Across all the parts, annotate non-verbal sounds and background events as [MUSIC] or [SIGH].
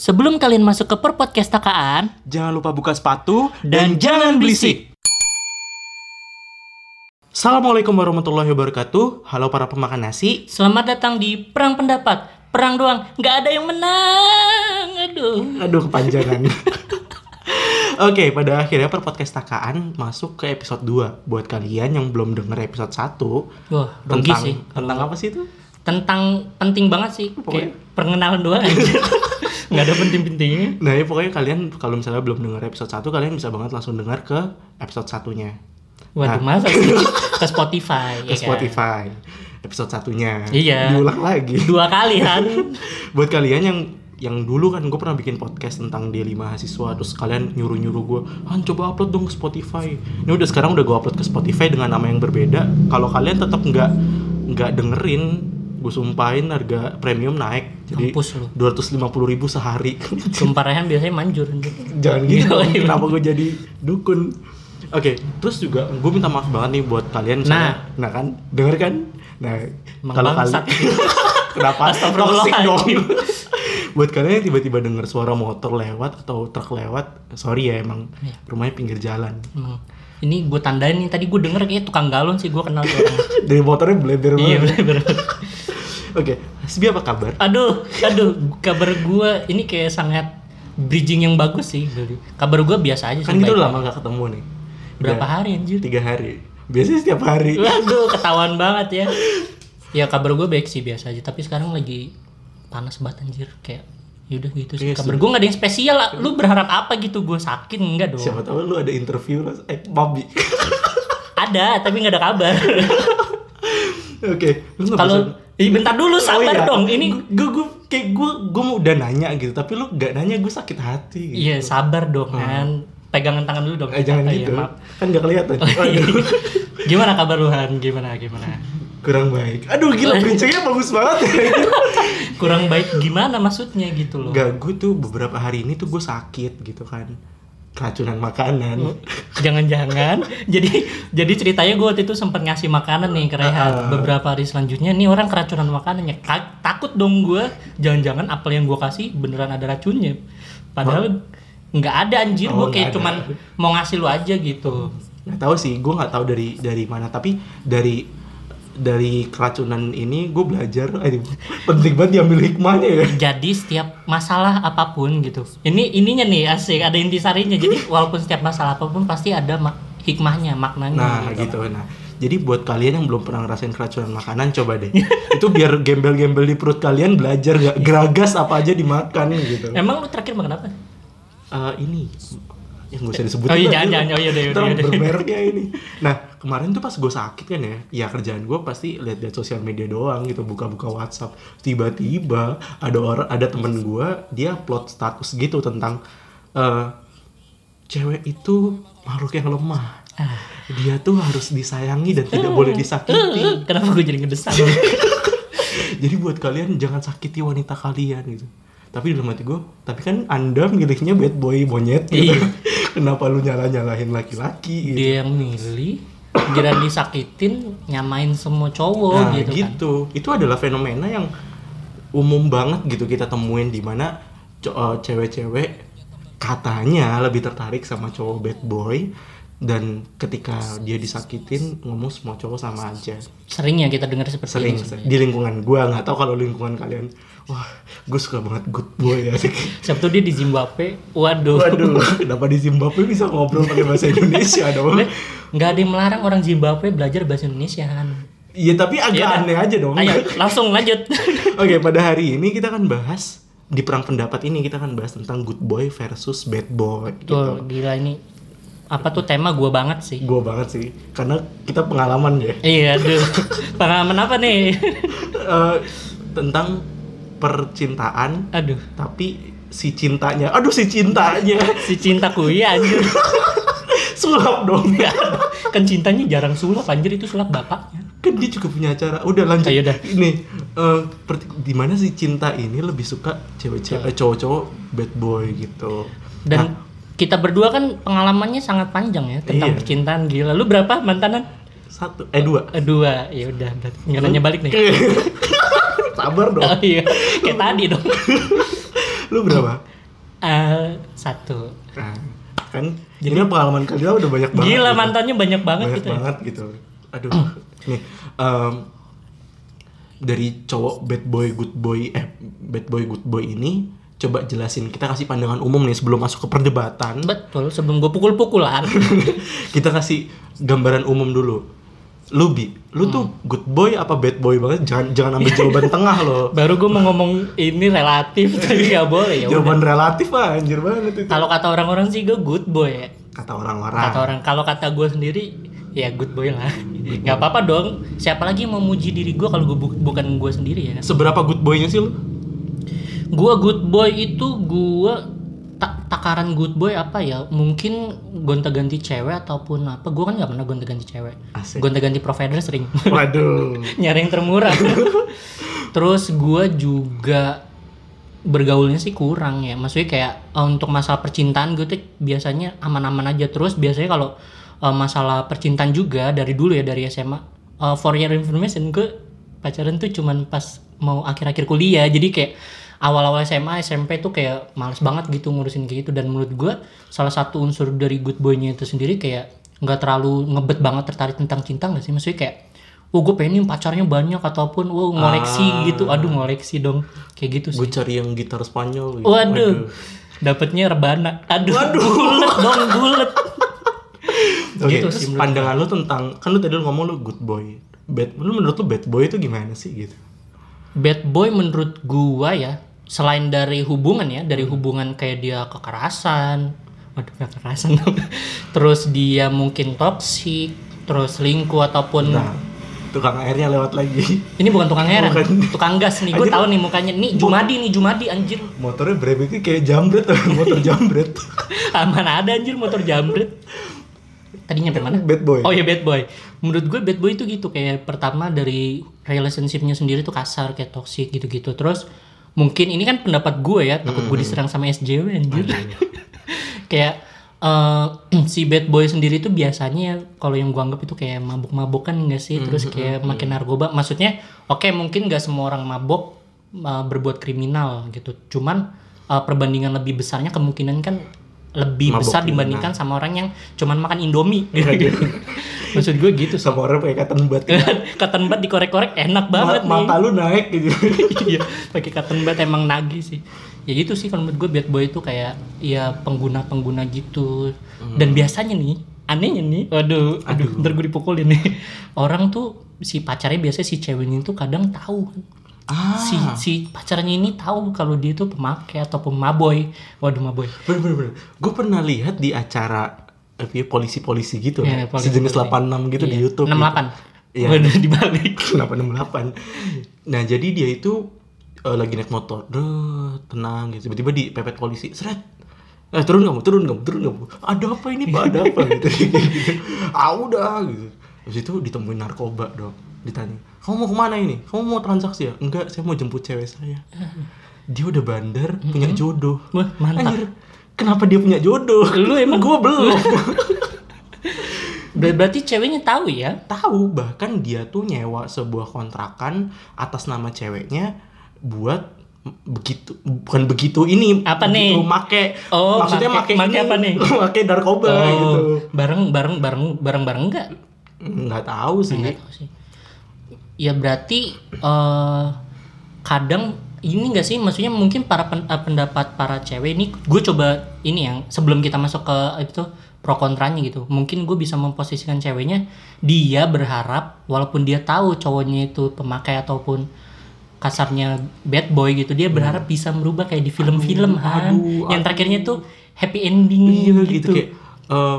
Sebelum kalian masuk ke per podcast takaan Jangan lupa buka sepatu dan, jangan berisik. Assalamualaikum warahmatullahi wabarakatuh. Halo para pemakan nasi. Selamat datang di perang pendapat. Perang doang, nggak ada yang menang. Aduh. Aduh kepanjangan. [LAUGHS] Oke, pada akhirnya per podcast takaan masuk ke episode 2 buat kalian yang belum denger episode 1 Wah, tentang sih. tentang apa sih itu? Tentang penting banget sih. Pokoknya- Kayak perkenalan doang aja. [LAUGHS] nggak ada penting-pentingnya. Nah, ya pokoknya kalian kalau misalnya belum denger episode 1 kalian bisa banget langsung denger ke episode satunya. Waduh, Nah. masa sih? [LAUGHS] Ke Spotify. Ke ya kan? Spotify. Episode satunya. Iya. Diulang lagi. Dua kali kan. [LAUGHS] buat kalian yang yang dulu kan gue pernah bikin podcast tentang D5 mahasiswa terus kalian nyuruh-nyuruh gue Han coba upload dong ke Spotify ini udah sekarang udah gue upload ke Spotify dengan nama yang berbeda kalau kalian tetap nggak nggak dengerin gue sumpahin harga premium naik. Jadi Mampus lu. 250 ribu sehari. Sumpah Rehan biasanya manjur. jangan gitu Iya, dong iya. kenapa gue jadi dukun? Oke terus juga gue minta maaf banget nih buat kalian misalnya- nah. Kan? Denger kan? Nah kalau kalian [LAUGHS] kenapa? Toxic dong. [LAUGHS] Buat kalian yang tiba-tiba denger suara motor lewat atau truk lewat sorry ya emang Iya. rumahnya pinggir jalan. Emang. Ini gue tandain nih tadi gue denger kayak tukang galon sih gue kenal [LAUGHS] dari motornya bleber iya banget oke Hasbi apa kabar Aduh, aduh, kabar gue ini kayak sangat bridging yang bagus sih. Jadi, Kabar gue biasa aja kan gitu baik-baik. lama gak ketemu nih Berapa Udah hari anjir? tiga hari biasanya setiap hari Waduh, [LAUGHS] ketahuan banget ya. Ya kabar gue baik sih biasa aja, tapi sekarang lagi panas banget anjir kayak yaudah gitu sih. Iya, kabar gue gak ada yang spesial lah. Lu berharap apa gitu? Gue sakit enggak dong? siapa tahu lu ada interview eh babi [LAUGHS] Ada, tapi nggak ada kabar. [LAUGHS] oke lu nggak Kalau bentar dulu, sabar iya. dong. Ini gue gue kayak gue gue mau udah nanya gitu tapi lu gak nanya gue sakit hati gitu. Iya, sabar dong kan. Pegangan tangan dulu dong. eh jangan Oh, iya, gitu maaf. kan gak kelihatan [LAUGHS] Oh, iya. Gimana kabar lu Han? Gimana gimana? kurang baik aduh gila [LAUGHS] berincangnya bagus banget ya Kurang baik gimana maksudnya gitu loh. Gak, gue tuh beberapa hari ini tuh gue sakit gitu kan Keracunan makanan Jangan-jangan. [LAUGHS] jadi jadi ceritanya gue waktu itu sempat ngasih makanan nih ke Rehan. Ah. Beberapa hari selanjutnya nih orang keracunan makanannya. Ka- takut dong gue. Jangan-jangan apel yang gue kasih beneran ada racunnya. Padahal nggak ada anjir. Oh, gue kayak nggak ada. cuman mau ngasih lu aja gitu. Gak tahu sih, gue gak tahu dari dari mana Tapi dari dari keracunan ini gue belajar eh, Penting banget diambil hikmahnya ya Jadi setiap masalah apa pun gitu. Ini ininya nih asik ada intisarinya. Jadi [LAUGHS] walaupun setiap masalah apa pun pasti ada mak- hikmahnya, maknanya. Nah gitu nah jadi buat kalian yang belum pernah ngerasain keracunan makanan coba deh [LAUGHS] itu biar gembel-gembel di perut kalian belajar gak geragas apa aja dimakan gitu Emang lu terakhir makan apa? Eh, ini yang gak usah disebut Oh iya, jangan, ini. jangan. Oh iya, udah, Ntar udah, udah. bermereknya ini nah kemarin tuh pas gue sakit kan ya ya kerjaan gue pasti lihat-lihat sosial media doang gitu buka-buka WhatsApp tiba-tiba ada orang ada temen gue dia upload status gitu tentang eh cewek itu makhluk yang lemah Ah. dia tuh harus disayangi dan tidak boleh disakiti [LAUGHS] Kenapa gue jadi ngedesak? [LAUGHS] jadi buat kalian jangan sakiti wanita kalian gitu tapi dalam hati gue tapi kan anda milihnya bad boy monyet gitu Iya. [LAUGHS] [LAUGHS] kenapa lu nyalah nyalahin laki-laki gitu Dia yang milih, kira disakitin, nyamain semua cowok nah gitu, gitu, kan. itu adalah fenomena yang umum banget gitu kita temuin di mana eh, cewek-cewek katanya lebih tertarik sama cowok bad boy dan ketika dia disakitin ngomong semua cowok sama aja Sering ya kita dengar seperti sering ini. sering. di lingkungan gua nggak tahu kalau lingkungan kalian wah gue suka banget good boy ya Sabtu dia di Zimbabwe, waduh. waduh kenapa di Zimbabwe bisa ngobrol pakai bahasa Indonesia dong Nggak ada yang melarang orang Zimbabwe belajar bahasa Indonesia kan. iya tapi agak dah. aneh aja dong Ayo, langsung lanjut. [LAUGHS] oke pada hari ini kita akan bahas di perang pendapat ini kita akan bahas tentang good boy versus bad boy gitu gila ini apa tuh tema gua banget sih. gue banget sih karena kita pengalaman ya Iya, aduh. [LAUGHS] Pengalaman apa nih? Eh, tentang percintaan Aduh, tapi si cintanya aduh si cintanya [LAUGHS] si cintaku ya anjir. [LAUGHS] sulap dong kan cintanya jarang sulap anjir itu sulap bapaknya. kan dia juga punya acara udah lanjut Ayo dah. ini per- di mana si cinta ini lebih suka cewek-cewek eh, cowok-cowok bad boy gitu Dan Nah, kita berdua kan pengalamannya sangat panjang ya tentang Iya. percintaan gila. Lu berapa mantanan? satu eh dua Eh, dua. Ya udah, berarti nggak nanya balik nih. [LAUGHS] sabar dong Oh iya, kayak tadi dong. [LAUGHS] lu berapa Eh, satu. Nah, kan ini pengalaman kalian udah banyak banget. Gila gitu. mantannya banyak banget banyak gitu. ya. banget gitu. Aduh, nih em, dari cowok bad boy good boy eh bad boy good boy ini coba jelasin kita kasih pandangan umum nih sebelum masuk ke perdebatan. Betul, sebelum gue pukul-pukulan. [LAUGHS] kita kasih gambaran umum dulu. Lu bi, lu tuh Hmm. good boy apa bad boy banget? Jangan jangan ambil jawaban [LAUGHS] tengah loh. Baru gue mau ngomong ini relatif, tapi [LAUGHS] gak boleh ya. udah. Jawaban relatif lah, anjir banget itu. Kalau kata orang-orang sih gue good boy ya. Kata orang-orang. Kata orang, kalau kata gue sendiri ya good boy lah. Gak apa-apa dong. Siapa lagi yang mau muji diri gue kalau gue bu- bukan gue sendiri ya? Seberapa good boynya sih lu? Gue good boy itu gue tak takaran good boy apa ya? Mungkin gonta-ganti cewek ataupun apa? Gue kan nggak pernah gonta-ganti cewek. Asik. Gonta-ganti provider sering. Waduh. [LAUGHS] Nyari yang termurah. [LAUGHS] Terus gue juga bergaulnya sih kurang ya. Maksudnya kayak eh, untuk masalah percintaan gue tuh biasanya aman-aman aja. Terus biasanya kalau eh, masalah percintaan juga dari dulu ya dari SMA. eh, for your information gue pacaran tuh cuman pas mau akhir-akhir kuliah. Jadi kayak awal-awal SMA, SMP tuh kayak males banget gitu ngurusin kayak gitu. Dan menurut gue salah satu unsur dari good boy-nya itu sendiri kayak nggak terlalu ngebet banget tertarik tentang cinta nggak sih? Maksudnya kayak Oh gue pengen pacarnya banyak ataupun wow ngoleksi Ah. gitu. Aduh ngoleksi dong. Kayak gitu sih. Gue cari yang gitar Spanyol gitu. Waduh. Dapatnya rebana. Aduh. Bulet dong, bulet. [LAUGHS] Oke, Gitu sih pandangan lu tentang kan lu tadi lu ngomong lu good boy. Bad lu menurut lu bad boy itu gimana sih gitu? Bad boy menurut gua ya, selain dari hubungan ya, dari hubungan kayak dia kekerasan. Waduh, kekerasan dong. [LAUGHS] Terus dia mungkin toksik, terus selingkuh ataupun Nah, tukang airnya lewat lagi. ini bukan tukang Bukan. tukang gas nih. Gue tahu nih mukanya. Nih Jumadi nih Jumadi anjir. Motornya bremeknya kayak jambret, [LAUGHS] motor jambret. [LAUGHS] Mana ada anjir motor jambret. Tadi nyampe mana? Bad boy. Oh ya bad boy. Menurut gue bad boy itu gitu kayak pertama dari relationshipnya sendiri tuh kasar kayak toxic gitu-gitu. Terus mungkin ini kan pendapat gue ya, takut gue diserang sama SJW anjir. [LAUGHS] kayak eh, [CLEARS THROAT] si bad boy sendiri tuh biasanya kalau yang gue anggap itu kayak mabuk-mabukan enggak sih? Terus kayak makin narkoba. Maksudnya oke mungkin nggak semua orang mabuk eh, berbuat kriminal gitu. Cuman eh, perbandingan lebih besarnya kemungkinan kan lebih Mabuk besar dibandingkan sama orang yang cuman makan indomie [LAUGHS] gitu. [LAUGHS] Maksud gue gitu Sama orang pakai cotton bud. [LAUGHS] Cotton bud dikorek-korek enak banget Ma- nih. mata lu naik gitu. iya, pakai cotton bud emang nagih sih. Ya gitu sih kalau menurut gue bad boy itu kayak ya pengguna-pengguna gitu. Dan biasanya nih, anehnya nih, waduh, aduh, ntar gue dipukulin nih. Orang tuh si pacarnya biasanya si ceweknya itu kadang tahu ah, si si pacarnya ini tahu kalau dia itu pemakai atau pemaboy. Waduh, maboy. bener bener bener. Gue pernah lihat di acara ya, polisi-polisi gitu, Iya, loh. polisi- sejenis polisi. 86 gitu di Iya, YouTube. 68. Iya. Waduh, dibalik. [LAUGHS] 868. Nah, jadi dia itu eh, lagi naik motor, Dret, tenang gitu. Tiba-tiba dipepet polisi, seret. Eh, turun kamu, turun kamu, turun kamu. Ada apa ini, Pak? Ada apa [LAUGHS] gitu. gitu. [LAUGHS] Ah, udah gitu. Terus itu ditemuin narkoba, Dok. Ditanya, "Kamu mau ke mana ini? Kamu mau transaksi ya?" "Enggak, saya mau jemput cewek saya." Dia udah bandar, punya jodoh. Wah, mantap. Anjir, kenapa dia punya jodoh? Lu emang- gua belum. [LAUGHS] Ber- Berarti ceweknya tahu ya? tahu bahkan dia tuh nyewa sebuah kontrakan atas nama ceweknya buat begitu bukan begitu ini Apa begitu nih? make Oh, maksudnya make- make, make ini, apa nih? [LAUGHS] make narkoba gitu Oh, bareng bareng bareng bareng bareng enggak? nggak tahu sih Enggak tahu sih. Ya berarti eh kadang ini enggak sih maksudnya mungkin para pen- eh, pendapat para cewek ini gue coba ini yang sebelum kita masuk ke itu pro kontranya gitu. Mungkin gue bisa memposisikan ceweknya dia berharap walaupun dia tahu cowoknya itu pemakai ataupun kasarnya bad boy gitu dia berharap bisa merubah kayak di film-film Han. aduh, yang terakhirnya tuh happy ending iya gitu, gitu, kayak eh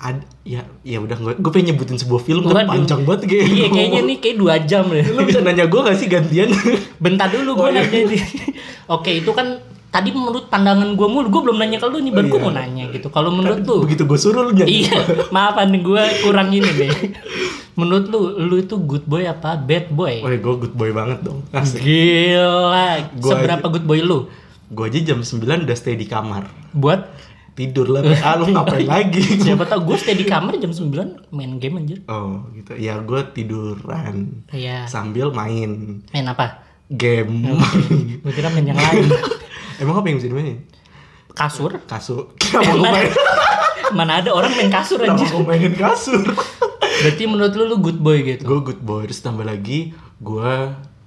ad, ya ya udah gue gue pengen nyebutin sebuah film tapi Waduh. panjang banget kayak iya kayaknya nih kayak dua jam deh lu bisa nanya gue gak sih gantian? Bentar dulu gue Oh, iya. nanya nih. Oke itu kan tadi menurut pandangan gue mulu gue belum nanya ke lu nih baru Oh, gue iya. mau nanya gitu. Kalau menurut lu? begitu gue suruh lu nyanyi iya maafan gue kurang ini deh menurut lu lu itu good boy apa bad boy? Wah, gue good boy banget dong. Asik. gila. Gua seberapa good boy lu? Gue aja jam 9 udah stay di kamar. Buat Tidur lah, ah lu [LAUGHS] ngapain lagi? siapa tau gue stay di kamar jam 9 main game anjir. Oh gitu, ya gue tiduran. Iya. Sambil main. Main apa? Game. Gue kira main yang lain. [LAUGHS] Emang apa yang bisa dimainin? kasur. kasur. Kenapa gue main? [LAUGHS] Mana ada orang main kasur kenapa anjir. gue mainin kasur? Berarti menurut lu lu good boy gitu. gue good boy terus tambah lagi gue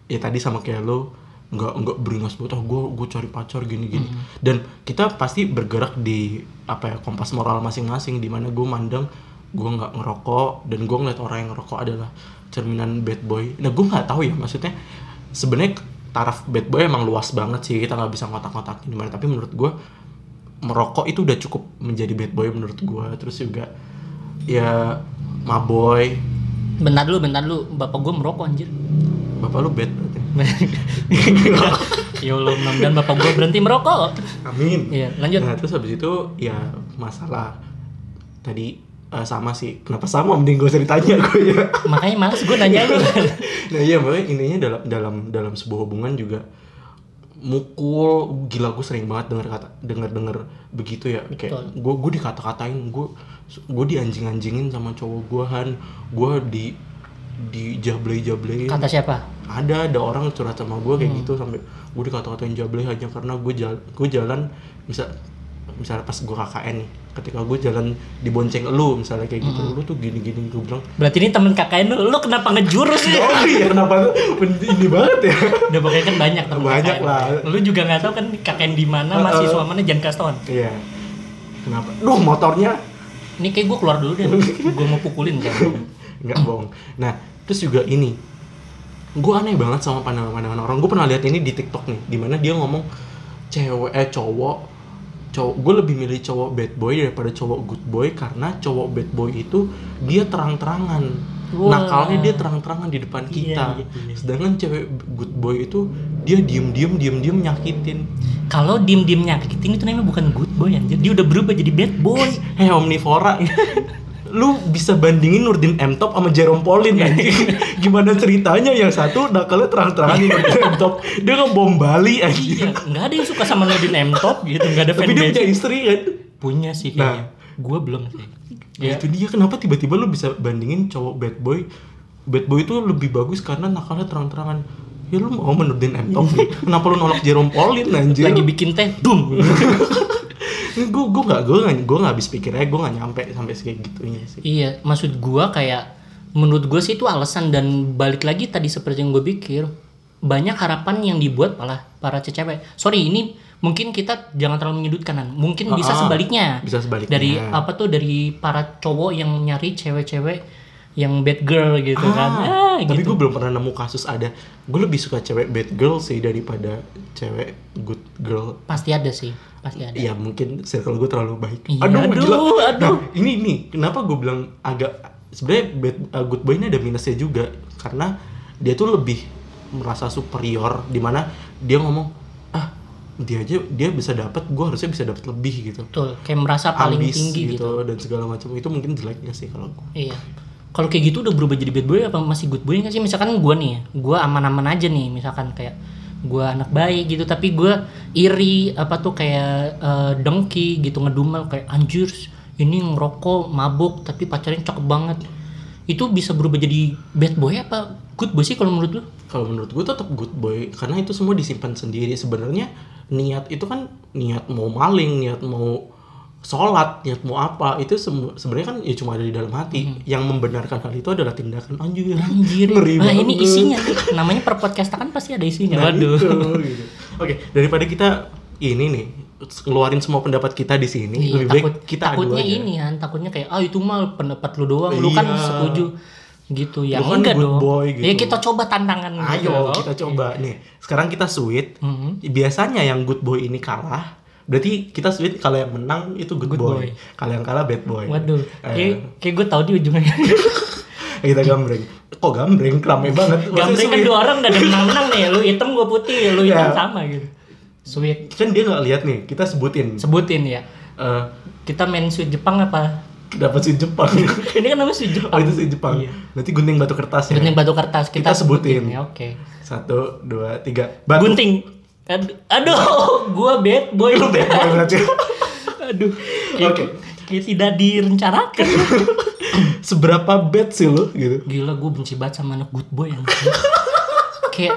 ya tadi sama kayak lo nggak nggak beringas buat oh gue gue cari pacar gini gini dan kita pasti bergerak di apa ya kompas moral masing-masing di mana gue mandang gue nggak ngerokok dan gue ngeliat orang yang ngerokok adalah cerminan bad boy. Nah gue nggak tahu ya maksudnya sebenarnya taraf bad boy emang luas banget sih kita nggak bisa ngotak-ngotakin di mana. Tapi menurut gue merokok itu udah cukup menjadi bad boy menurut gue terus juga ya maboy Bentar dulu, bentar dulu. Bapak gue merokok anjir. Bapak lu bad berarti [LAUGHS] ya Allah, mudah-mudahan bapak gue berhenti merokok. Amin. Iya, lanjut. Nah terus habis itu ya masalah tadi eh, sama sih. Kenapa sama? Mending gue usah ditanya gue ya. [LAUGHS] Makanya males gue nanya lu. [LAUGHS] nah iya makanya intinya dalam dalam dalam sebuah hubungan juga mukul gila gue sering banget dengar kata dengar dengar begitu ya kayak gue gue dikata-katain gue gue dianjing-anjingin sama cowok gue han gue di di jablay jablayin Kata siapa? ada ada orang curhat sama gue kayak gitu sampai gue dikata-katain jablay hanya karena gue jalan gue jalan bisa misalnya pas gue KKN nih ketika gue jalan dibonceng lu misalnya kayak gitu lu tuh gini gini gue bilang Berarti ini temen KKN lu, lu kenapa ngejurus sih? [LAUGHS] oh iya kenapa tuh ini banget ya Udah pokoknya kan banyak temen Banyak KKN. lah. Lu juga nggak tahu kan KKN di mana, Heeh. mahasiswa mana jangan kasih tauan. iya kenapa duh motornya Ini kayak gue keluar dulu deh. [LAUGHS] gue mau pukulin kan. Nggak bohong nah terus juga ini gue aneh banget sama pandangan-pandangan orang gue pernah lihat ini di TikTok nih di mana dia ngomong cewek eh cowok cowok gue lebih milih cowok bad boy daripada cowok good boy karena cowok bad boy itu dia terang-terangan Wah. nakalnya dia terang-terangan di depan Iya, kita iya, iya. sedangkan cewek good boy itu dia diem-diem diem-diem nyakitin Kalau diem-diem nyakitin itu namanya bukan good boy anjir. Dia udah berubah jadi bad boy. Hei [LAUGHS] omnivora [LAUGHS] lu bisa bandingin Nurdin M Top sama Jerome Pauline anjing. [LAUGHS] Gimana ceritanya? Yang satu nakalnya terang-terangan di Nurdin M Top. Dia ngebom Bali anjing. Iya, nggak ada yang suka sama Nurdin M Top gitu, nggak ada tapi dia punya istri kan? Punya sih kayaknya. Gue belum sih. ya itu dia. Kenapa tiba-tiba lu bisa bandingin cowok bad boy? Bad boy itu lebih bagus karena nakalnya terang-terangan. Ya lu mau sama Nurdin M Top nih [LAUGHS] kenapa lu nolak Jerome Pauline anjir Lagi bikin teh, dum. [LAUGHS] gue gue gak gue gak gue gak habis pikirnya gue gak nyampe sampai kayak gitunya sih Iya, maksud gua kayak menurut gue sih itu alasan dan balik lagi tadi seperti yang gue pikir banyak harapan yang dibuat malah para cewek. Sorry ini mungkin kita jangan terlalu menyudutkan. Mungkin bisa Ah, sebaliknya. bisa sebaliknya. Dari apa tuh dari para cowok yang nyari cewek-cewek yang bad girl gitu kan. Ah, tapi gitu. gue belum pernah nemu kasus ada gue lebih suka cewek bad girl sih daripada cewek good girl Pasti ada sih, pasti ada. ya mungkin circle gue terlalu baik Iya, aduh, aduh, gila. aduh. Nah, ini nih kenapa gue bilang agak sebenarnya bad uh, good boy ini ada minusnya juga karena dia tuh lebih merasa superior di mana dia ngomong ah dia aja dia bisa dapat gue harusnya bisa dapat lebih gitu Betul, kayak merasa paling Ambis tinggi gitu. dan segala macam itu mungkin jeleknya sih kalau gue Iya. Kalau kayak gitu udah berubah jadi bad boy apa masih good boy nggak sih? Misalkan gue nih, gue aman-aman aja nih, misalkan kayak gue anak baik gitu, tapi gue iri apa tuh kayak eh, dengki gitu ngedumel kayak anjir ini ngerokok mabuk tapi pacarnya cakep banget. Itu bisa berubah jadi bad boy apa good boy sih kalau menurut lu? kalau menurut gue tetap good boy karena itu semua disimpan sendiri sebenarnya niat itu kan niat mau maling niat mau sholat niat mau apa itu sebenarnya kan ya cuma ada di dalam hati yang membenarkan hal itu adalah tindakan anjir Hmm. Anjir. [LAUGHS] ngeri Nah, ini isinya. Namanya per podcast kan pasti ada isinya. Nah, Waduh. itu, gitu. oke daripada kita ini nih ngeluarin semua pendapat kita di sini Iya, lebih takut, baik kita takutnya aja ini kan, takutnya kayak ah itu mah pendapat lu doang, lu kan Iya. setuju gitu ya Lu kan enggak good dong. boy gitu. Ya kita coba tantangan gitu. ayo kita coba nih sekarang kita sweet Mhm. biasanya yang good boy ini kalah berarti kita sweet kalau yang menang itu good, Good boy, boy. kalau yang kalah bad boy Waduh, Eh, kayak kayak gue tahu di ujungnya. [LAUGHS] kita gambreng kok gambreng rame banget Gambreng kan sweet. dua orang gak ada [LAUGHS] menang-menang nih, lu hitam gue putih, lu hitam Ya. sama gitu. Sweet, kan dia nggak lihat nih kita sebutin sebutin ya. Eh, Kita main sweet Jepang apa? dapat si Jepang [LAUGHS] Ini kan namanya sweet oh Jepang. itu si Jepang Iya. berarti gunting batu kertas ya Gunting batu kertas kita, Kita sebutin. ya. Oke. satu dua tiga batu Gunting. Aduh, aduh gua bad boy. Lu bad boy berarti Aduh. Oke. kayak tidak direncanakan. [LAUGHS] seberapa bad sih lu gitu Gila gue benci banget sama anak good boy yang kayak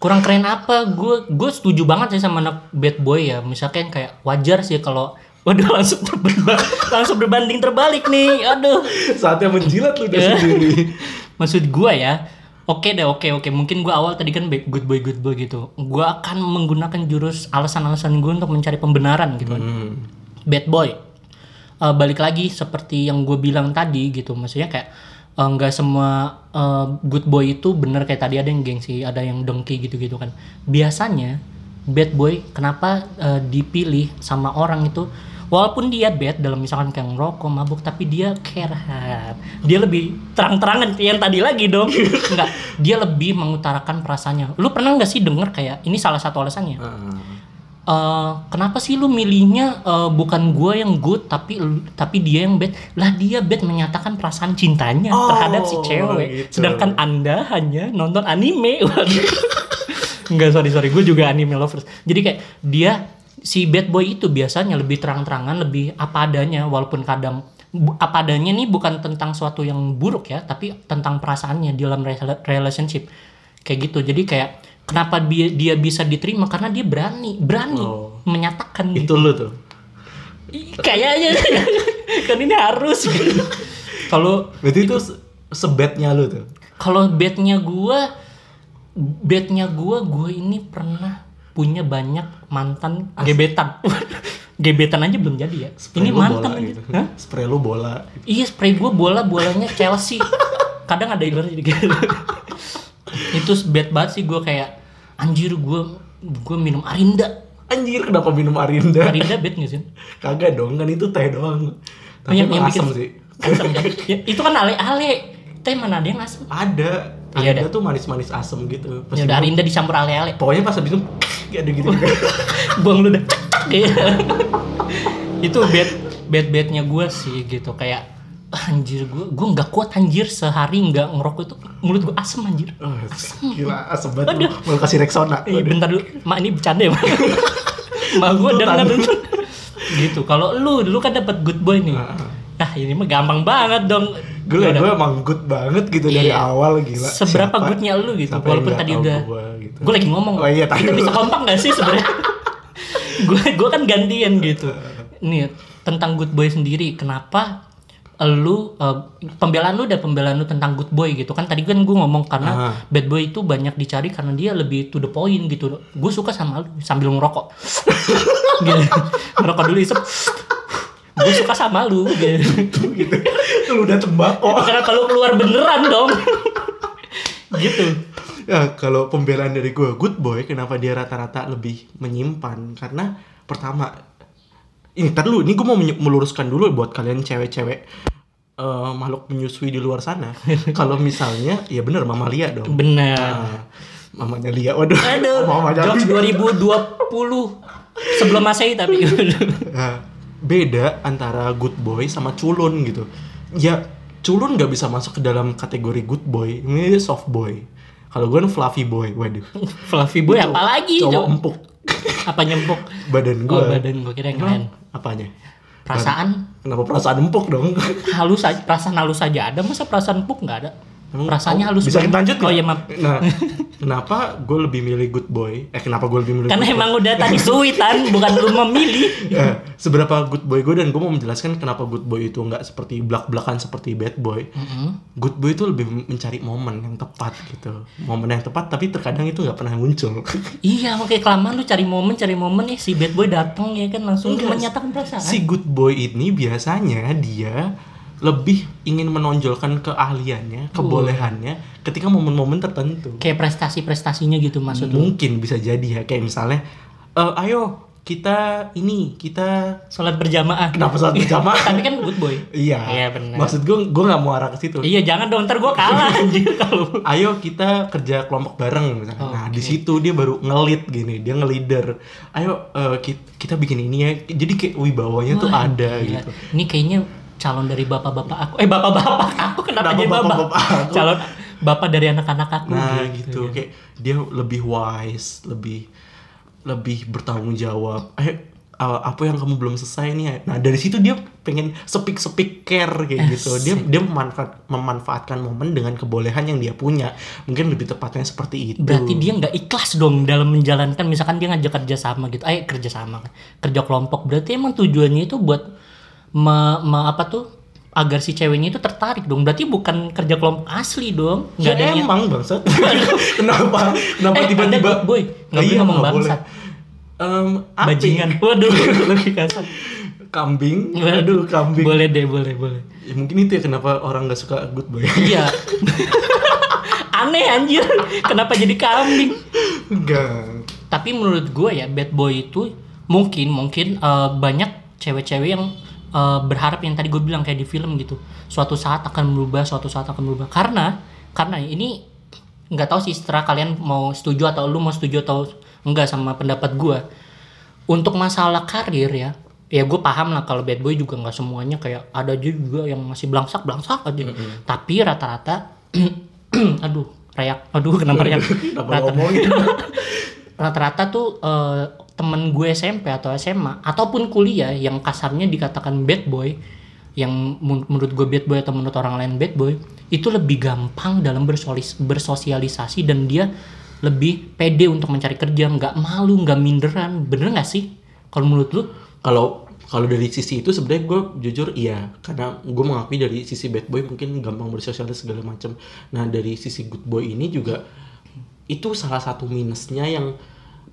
kurang keren apa gue gue setuju banget sih sama anak bad boy ya misalkan kayak wajar sih kalau waduh langsung terbalik langsung berbanding terbalik nih aduh Saatnya menjilat lu udah sendiri. [LAUGHS] maksud gue ya oke deh oke oke. Mungkin gue awal tadi kan good boy good boy gitu. Gue akan menggunakan jurus alasan-alasan gue untuk mencari pembenaran gitu kan. Hmm. bad boy. Eh, balik lagi seperti yang gue bilang tadi gitu. Maksudnya kayak eh, nggak semua eh, good boy itu bener kayak tadi. Ada yang gengsi ada yang dengki gitu gitu kan. Biasanya bad boy kenapa eh, dipilih sama orang itu walaupun dia bad dalam misalkan kayak ngerokok mabuk tapi dia care hard. dia lebih terang-terangan yang tadi lagi dong [LAUGHS] nggak dia lebih mengutarakan perasaannya lu pernah nggak sih denger kayak ini salah satu alasannya. Eh, kenapa sih lu milihnya eh, bukan gue yang good tapi tapi dia yang bad lah dia bad menyatakan perasaan cintanya Oh, terhadap si cewek gitu. sedangkan anda hanya nonton anime. [LAUGHS] Enggak sorry sorry gue juga anime lovers jadi kayak dia si bad boy itu biasanya lebih terang-terangan lebih apa adanya walaupun kadang apa adanya nih bukan tentang suatu yang buruk ya tapi tentang perasaannya di dalam rela- relationship kayak gitu jadi kayak kenapa dia dia bisa diterima karena dia berani berani Oh. menyatakan Itu lu tuh. Ih, kayaknya [LAUGHS] kan ini harus kalau Berarti itu se- sebetnya lu tuh. kalau bednya gua bednya gua gua ini pernah punya banyak mantan gebetan [LAUGHS] gebetan aja belum jadi ya Spray ini mantan bola aja gitu. Hah? Spray lu bola. iya spray gua bola bolanya Chelsea kadang ada ibaratnya gitu itu bad banget sih gua kayak anjir gua gua minum Arinda Anjir kenapa minum Arinda? Arinda bad gak sih Kagak dong, kan itu teh doang. Tapi yang- emang yang bikin- asem sih. Asam kan? Ya, itu kan ale-ale teh mana ada yang asam Ada. Iya, Arinda dah. tuh manis-manis asem gitu. Pas ya udah Arinda dicampur ale-ale Pokoknya pas habis itu ada gitu. [LAUGHS] buang lu dah. Gitu. itu bad bad badnya gue sih gitu. Kayak anjir gue gue nggak kuat anjir. Sehari nggak ngerokok itu mulut gue asem anjir. Oh, gila asem banget. Mau kasih Rexona. Eh, bentar dulu. Mak ini bercanda ya mak? [LAUGHS] Gue denger dulu gitu. Kalau lu lu kan dapat good boy nih ah ini mah gampang banget dong. Gue gue emang good banget gitu dari Iya. awal gila. seberapa Siapa- goodnya lu gitu? yang walaupun tadi udah gua gitu. gue lagi ngomong. Oh iya, kita bisa kompak gak sih sebenarnya? [LAUGHS] Gue gue kan gantian gitu. Nih tentang good boy sendiri kenapa lu eh, pembelaan lu dan pembelaan lu tentang good boy gitu? Kan tadi kan gue ngomong karena Ah. bad boy itu banyak dicari karena dia lebih to the point gitu. Gue suka sama lu sambil ngerokok. [LAUGHS] Gitu. ngerokok dulu isep gue suka sama lu gitu gitu. Lu udah tembakau. karena kalau keluar beneran dong gitu Ya, kalau pembelaan dari gue, good boy, kenapa dia rata-rata lebih menyimpan? Karena pertama, ini tar dulu, ini gue mau meluruskan dulu buat kalian cewek-cewek eh, makhluk menyusui di luar sana. [LAUGHS] kalau misalnya, ya bener mamalia dong. bener Ah, mamanya Lia, waduh. Aduh, mamanya jokes Lia. 2020 sebelum masehi tapi Nah, [LAUGHS] beda antara good boy sama culun gitu. Ya, culun nggak bisa masuk ke dalam kategori good boy. Ini dia soft boy. Kalau gue kan fluffy boy, waduh. [LAUGHS] fluffy boy Cowok- apalagi cowok Cowok. empuk apa nyempuk [LAUGHS] badan gue oh badan gue kira yang lain apanya perasaan kenapa perasaan empuk dong [LAUGHS] halus aja perasaan halus aja ada masa perasaan empuk nggak ada perasaannya oh, halus bisa banget. kita lanjut oh iya maaf. Nah kenapa gue lebih milih good boy? Eh kenapa gue lebih milih karena good emang udah tadi [LAUGHS] suitan bukan lu memilih. Boy? Eh, seberapa good boy gue dan gue mau menjelaskan kenapa good boy itu nggak seperti belak belakan seperti bad boy. Good boy itu lebih mencari momen yang tepat gitu. Momen yang tepat tapi terkadang itu nggak pernah muncul. [LAUGHS] Iya makanya kelamaan lu cari momen cari momen nih si bad boy datang ya kan langsung Enggak, menyatakan perasaan. si good boy ini biasanya dia lebih ingin menonjolkan keahliannya, kebolehannya ketika momen-momen tertentu. kayak prestasi-prestasinya gitu maksud lu Mungkin bisa jadi ya kayak misalnya, "Eh, ayo kita ini kita sholat berjamaah kenapa saat berjamaah? [LAUGHS] tapi kan good boy Iya. Iya, benar. Maksud gue, gue nggak mau arah ke situ. iya jangan dong ntar gue kalah [LAUGHS] anjir kalau Ayo kita kerja kelompok bareng misalnya. Nah di situ dia baru ngelit gini, dia ngelider. Ayo eh, ki- kita, bikin ini ya. Jadi kayak wibawanya tuh Wah, ada gila. gitu. Ini kayaknya calon dari bapak-bapak aku. Eh bapak-bapak [LAUGHS] aku kenapa Kenapa jadi bapak? bapak-bapak aku? Calon bapak dari anak-anak aku. Nah gitu, kayak dia lebih wise, lebih lebih bertanggung jawab. Eh apa yang kamu belum selesai nih nah dari situ dia pengen sepik sepik care kayak gitu dia dia memanfaat, memanfaatkan momen dengan kebolehan yang dia punya mungkin lebih tepatnya seperti itu Berarti dia nggak ikhlas dong dalam menjalankan misalkan dia ngajak kerja sama gitu. Eh kerja sama, kerja kelompok. Berarti emang tujuannya itu buat me- me- apa tuh agar si ceweknya itu tertarik dong. Berarti bukan kerja kelompok asli dong. Nggak ya ada emang bangsat [LAUGHS] kenapa kenapa Eh, tiba-tiba boy. Nggak boleh ngomong bangsat. Em, apa ya? Bajingan. Waduh, [LAUGHS] lebih kasar. kambing aduh kambing Boleh deh, boleh, boleh. Ya, mungkin itu ya kenapa orang nggak suka good boy [LAUGHS] Iya. Aneh anjir. Kenapa jadi kambing? enggak Tapi menurut gue ya bad boy itu mungkin mungkin eh, banyak cewek-cewek yang eh, berharap yang tadi gue bilang kayak di film gitu. Suatu saat akan berubah, suatu saat akan berubah. Karena karena ini nggak tahu sih setelah kalian mau setuju atau lu mau setuju atau enggak sama pendapat gue. Untuk masalah karir ya, ya gue paham lah kalau bad boy juga nggak semuanya kayak ada juga yang masih belangsak belangsak aja. Tapi rata-rata, [CLEARS THROAT] aduh, rayak, aduh kenapa rayak? [LAUGHS] [LAUGHS] rata-rata tuh eh, temen gue SMP atau SMA ataupun kuliah yang kasarnya dikatakan bad boy yang menurut gue bad boy atau menurut orang lain bad boy itu lebih gampang dalam bersosialisasi dan dia lebih pede untuk mencari kerja nggak malu nggak minderan. Bener nggak sih? Kalau menurut lu? Kalau kalau dari sisi itu sebenarnya gue jujur iya karena gue mengakui dari sisi bad boy mungkin gampang bersosialis segala macam. Nah dari sisi good boy ini juga itu salah satu minusnya yang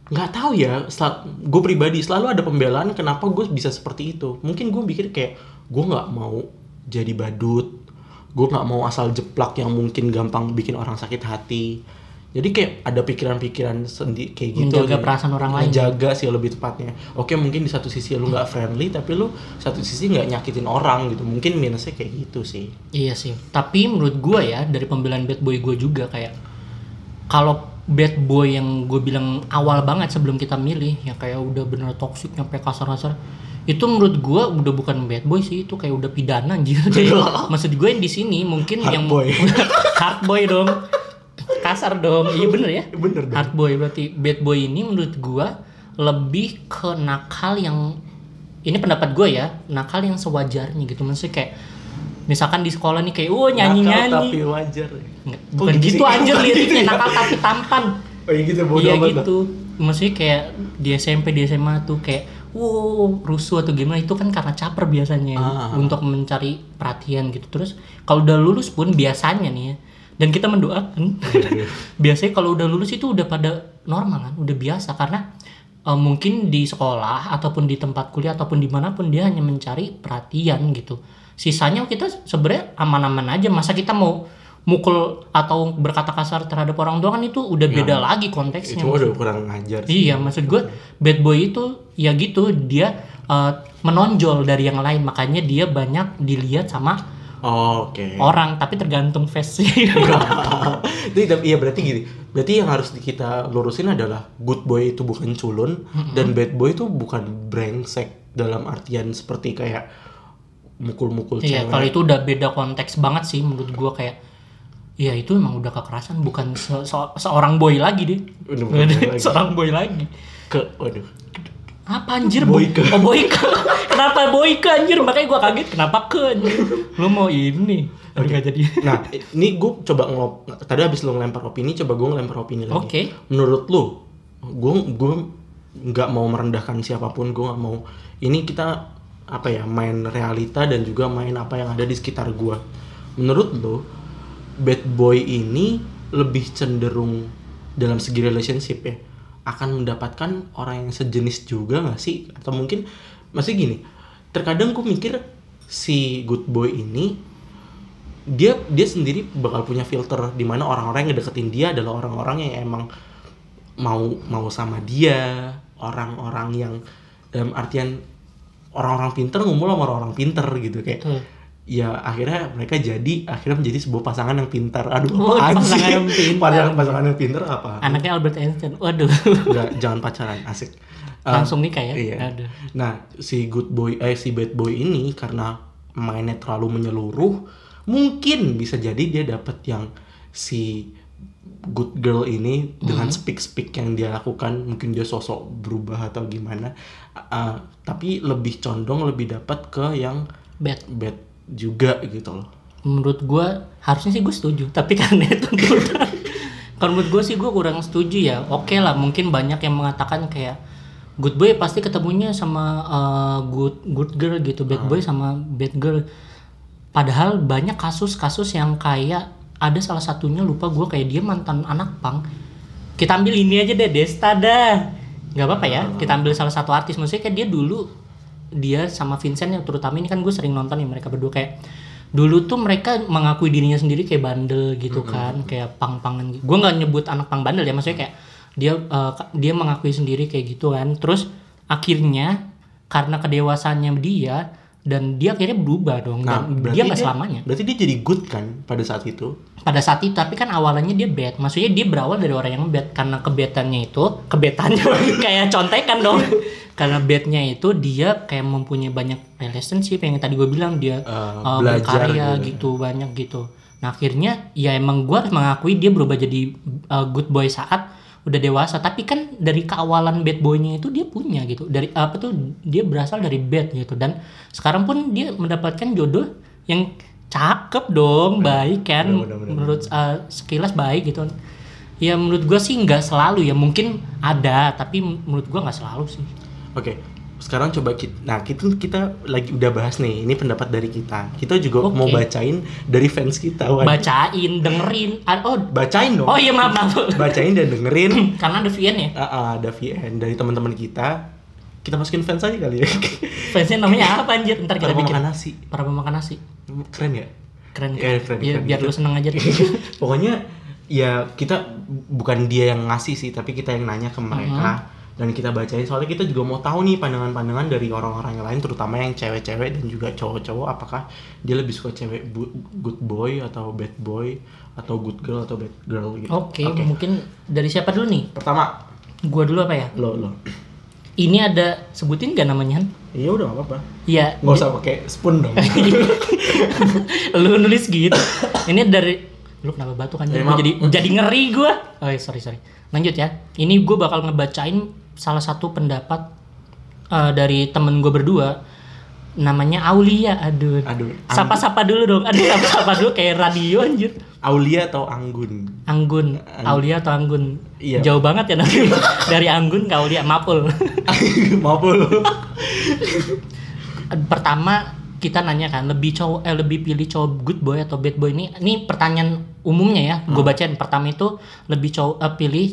nggak tahu ya gue pribadi selalu ada pembelaan kenapa gue bisa seperti itu. Mungkin gue pikir kayak gue nggak mau jadi badut. Gue nggak mau asal jeplak yang mungkin gampang bikin orang sakit hati. Jadi kayak ada pikiran-pikiran sendi kayak gitu Menjaga perasaan orang lain. Menjaga sih lebih tepatnya. Oke mungkin di satu sisi lu nggak friendly tapi lu satu sisi nggak nyakitin orang gitu. Mungkin minusnya kayak gitu sih. Iya sih. Tapi menurut gue ya dari pembelaan bad boy gue juga kayak kalau bad boy yang gue bilang awal banget sebelum kita milih ya kayak udah bener toxic nyampe kasar-kasar. Itu menurut gue udah bukan bad boy sih itu kayak udah pidana anjir. Kayak, [LAUGHS] maksud gue yang di sini mungkin Hard yang boy. [LAUGHS] hard boy dong. Kasar dong. Iya bener ya. Bener dong. Hard boy berarti bad boy ini menurut gua lebih ke nakal yang ini pendapat gue ya nakal yang sewajarnya gitu. Maksudnya kayak misalkan di sekolah nih kayak oh nyanyi Nakal tapi nyanyi wajar bukan gitu gitu sih? anjir Oh, gitu liriknya ya? nakal tapi tampan. Oh iya gitu bodo iya lah. gitu. Maksudnya kayak di SMP di SMA tuh kayak wow rusuh atau gimana itu kan karena caper biasanya Ah. untuk mencari perhatian gitu. Terus kalau udah lulus pun biasanya nih ya dan kita mendoakan [LAUGHS] biasanya kalau udah lulus itu udah pada normal kan udah biasa. Karena eh, mungkin di sekolah ataupun di tempat kuliah ataupun di mana pun dia hanya mencari perhatian gitu sisanya kita sebenarnya aman-aman aja. Masa kita mau mukul atau berkata kasar terhadap orang tua kan itu udah beda lagi konteksnya. Itu udah kurang ngajar sih. Iya, maksud gue bad boy itu ya gitu dia eh, menonjol dari yang lain. Makanya dia banyak dilihat sama Oh, oke. orang tapi tergantung face sih. [LAUGHS] Tapi iya berarti gini. Berarti yang harus kita lurusin adalah good boy itu bukan culun dan bad boy itu bukan brengsek dalam artian seperti kayak mukul-mukul Iya, cewek. kalau itu udah beda konteks banget sih menurut gue kayak Iya itu emang udah kekerasan bukan se- se- seorang boy lagi deh. Udah bukan boy [LAUGHS] lagi. seorang boy lagi. ke waduh. Apa anjir Boyke. Oh boyke. [LAUGHS] Kenapa boyke anjir? Makanya gue kaget kenapa ke anjir. Lu mau ini. Aduh nggak jadi. [LAUGHS] Nah, ini gue coba ngelop tadi habis lu ngelempar opini, coba gue ngelempar opini lagi. Oke. Menurut lu, gue gue nggak mau merendahkan siapa pun, gue nggak mau. Ini kita apa ya main realita dan juga main apa yang ada di sekitar gue. Menurut lu, bad boy ini lebih cenderung dalam segi relationship ya akan mendapatkan orang yang sejenis juga nggak sih? Atau mungkin masih gini, terkadang gue mikir si good boy ini dia dia sendiri bakal punya filter di mana orang-orang yang ngedeketin dia adalah orang-orang yang emang mau mau sama dia orang-orang yang dalam artian orang-orang pinter ngumpul sama orang-orang pinter gitu kayak Betul. ya akhirnya mereka jadi akhirnya menjadi sebuah pasangan yang pintar aduh Oh, pasangan sih? yang pintar. pasangan pasangan yang pintar apa Anaknya Albert Einstein. Waduh. Enggak, jangan pacaran asik Eh, [LAUGHS] Langsung nikah ya? iya. Aduh. Nah, si good boy eh si bad boy ini karena mainnya terlalu menyeluruh, mungkin bisa jadi dia dapat yang si good girl ini dengan Hmm. speak speak yang dia lakukan mungkin dia sosok berubah atau gimana uh, tapi lebih condong lebih dapat ke yang bad. bad juga gitu loh. Menurut gua harusnya sih gue setuju tapi [LAUGHS] karena itu kalau menurut gue sih gue kurang setuju ya. Oke lah mungkin banyak yang mengatakan kayak good boy pasti ketemunya sama uh, good good girl gitu bad boy sama bad girl. Padahal banyak kasus-kasus yang kayak ada salah satunya lupa gue kayak dia mantan anak pang kita ambil ini aja deh Desta dah. Nggak apa-apa ya kita ambil salah satu artis. Maksudnya kayak dia dulu dia sama Vincent yang terutama ini kan gue sering nonton ya mereka berdua. Kayak dulu tuh mereka mengakui dirinya sendiri kayak bandel gitu kan kayak pang-pangan gitu. gue nggak nyebut anak pang bandel ya maksudnya kayak dia ka- dia mengakui sendiri kayak gitu kan. Terus akhirnya karena kedewasannya dia dan dia akhirnya berubah dong nah dan dia nggak selamanya. berarti dia jadi good kan pada saat itu? Pada saat itu tapi kan awalnya dia bad. Maksudnya dia berawal dari orang yang bad. Karena kebetannya itu kebetannya [LAUGHS] kayak contekan dong. Karena badnya itu dia kayak mempunyai banyak relationship. Yang tadi gue bilang dia Uh, uh, berkarya gitu. gitu banyak gitu. Nah akhirnya ya emang gue harus mengakui dia berubah jadi uh, good boy saat udah dewasa tapi kan dari keawalan bad boynya itu dia punya gitu. Dari apa tuh dia berasal dari bad gitu. Dan sekarang pun dia mendapatkan jodoh yang cakep dong baik kan? Bener, bener, bener. menurut uh, sekilas baik gitu. Ya menurut gue sih nggak selalu ya. Mungkin ada tapi menurut gue nggak selalu sih. Oke, sekarang coba kita, nah kita kita lagi udah bahas nih, ini pendapat dari kita. Kita juga Oke. mau bacain dari fans kita. Wan. bacain dengerin oh bacain dong. oh iya maaf maaf [LAUGHS] Bacain dan dengerin. [CLEARS THROAT] karena ada VN ya Ah, ah, ada VN dari teman-teman kita. Kita masukin fans aja kali ya. [LAUGHS] fansnya namanya [LAUGHS] apa anjir ntar kita Para bikin makan nasi. para pemakan nasi Keren ya? keren Keren, keren, Ya, keren biar gitu. lu seneng aja deh. Pokoknya ya kita bukan dia yang ngasih sih, tapi kita yang nanya ke mereka dan kita bacain. Soalnya kita juga mau tahu nih pandangan-pandangan dari orang-orang yang lain, terutama yang cewek-cewek dan juga cowok-cowok. Apakah dia lebih suka cewek good boy atau bad boy atau good girl atau bad girl gitu? oke mungkin dari siapa dulu nih Pertama, gua dulu apa ya lo lo. ini ada sebutin gak namanya? Iya udah apa-apa. Iya, Nggak usah pakai spoon dong. [LAUGHS] lu nulis gitu. Ini dari lu kenapa batuk kan? Maaf. jadi jadi ngeri gua. Oh, iya, sorry sorry. Lanjut ya. Ini gua bakal ngebacain salah satu pendapat eh, dari temen gue berdua. Namanya Aulia. Aduh. Aduh, Sapa-sapa dulu dong. Aduh, [LAUGHS] sapa-sapa dulu kayak radio anjir. Aulia atau Anggun? Anggun, Aulia atau Anggun? Iya. Jauh banget ya nanti [LAUGHS] dari Anggun ke Aulia, Mapul. [LAUGHS] Maaf lo. pertama kita nanya kan lebih cowok eh, lebih pilih cowok good boy atau bad boy ini ini pertanyaan umumnya ya gue bacain. Pertama itu lebih cowok eh, pilih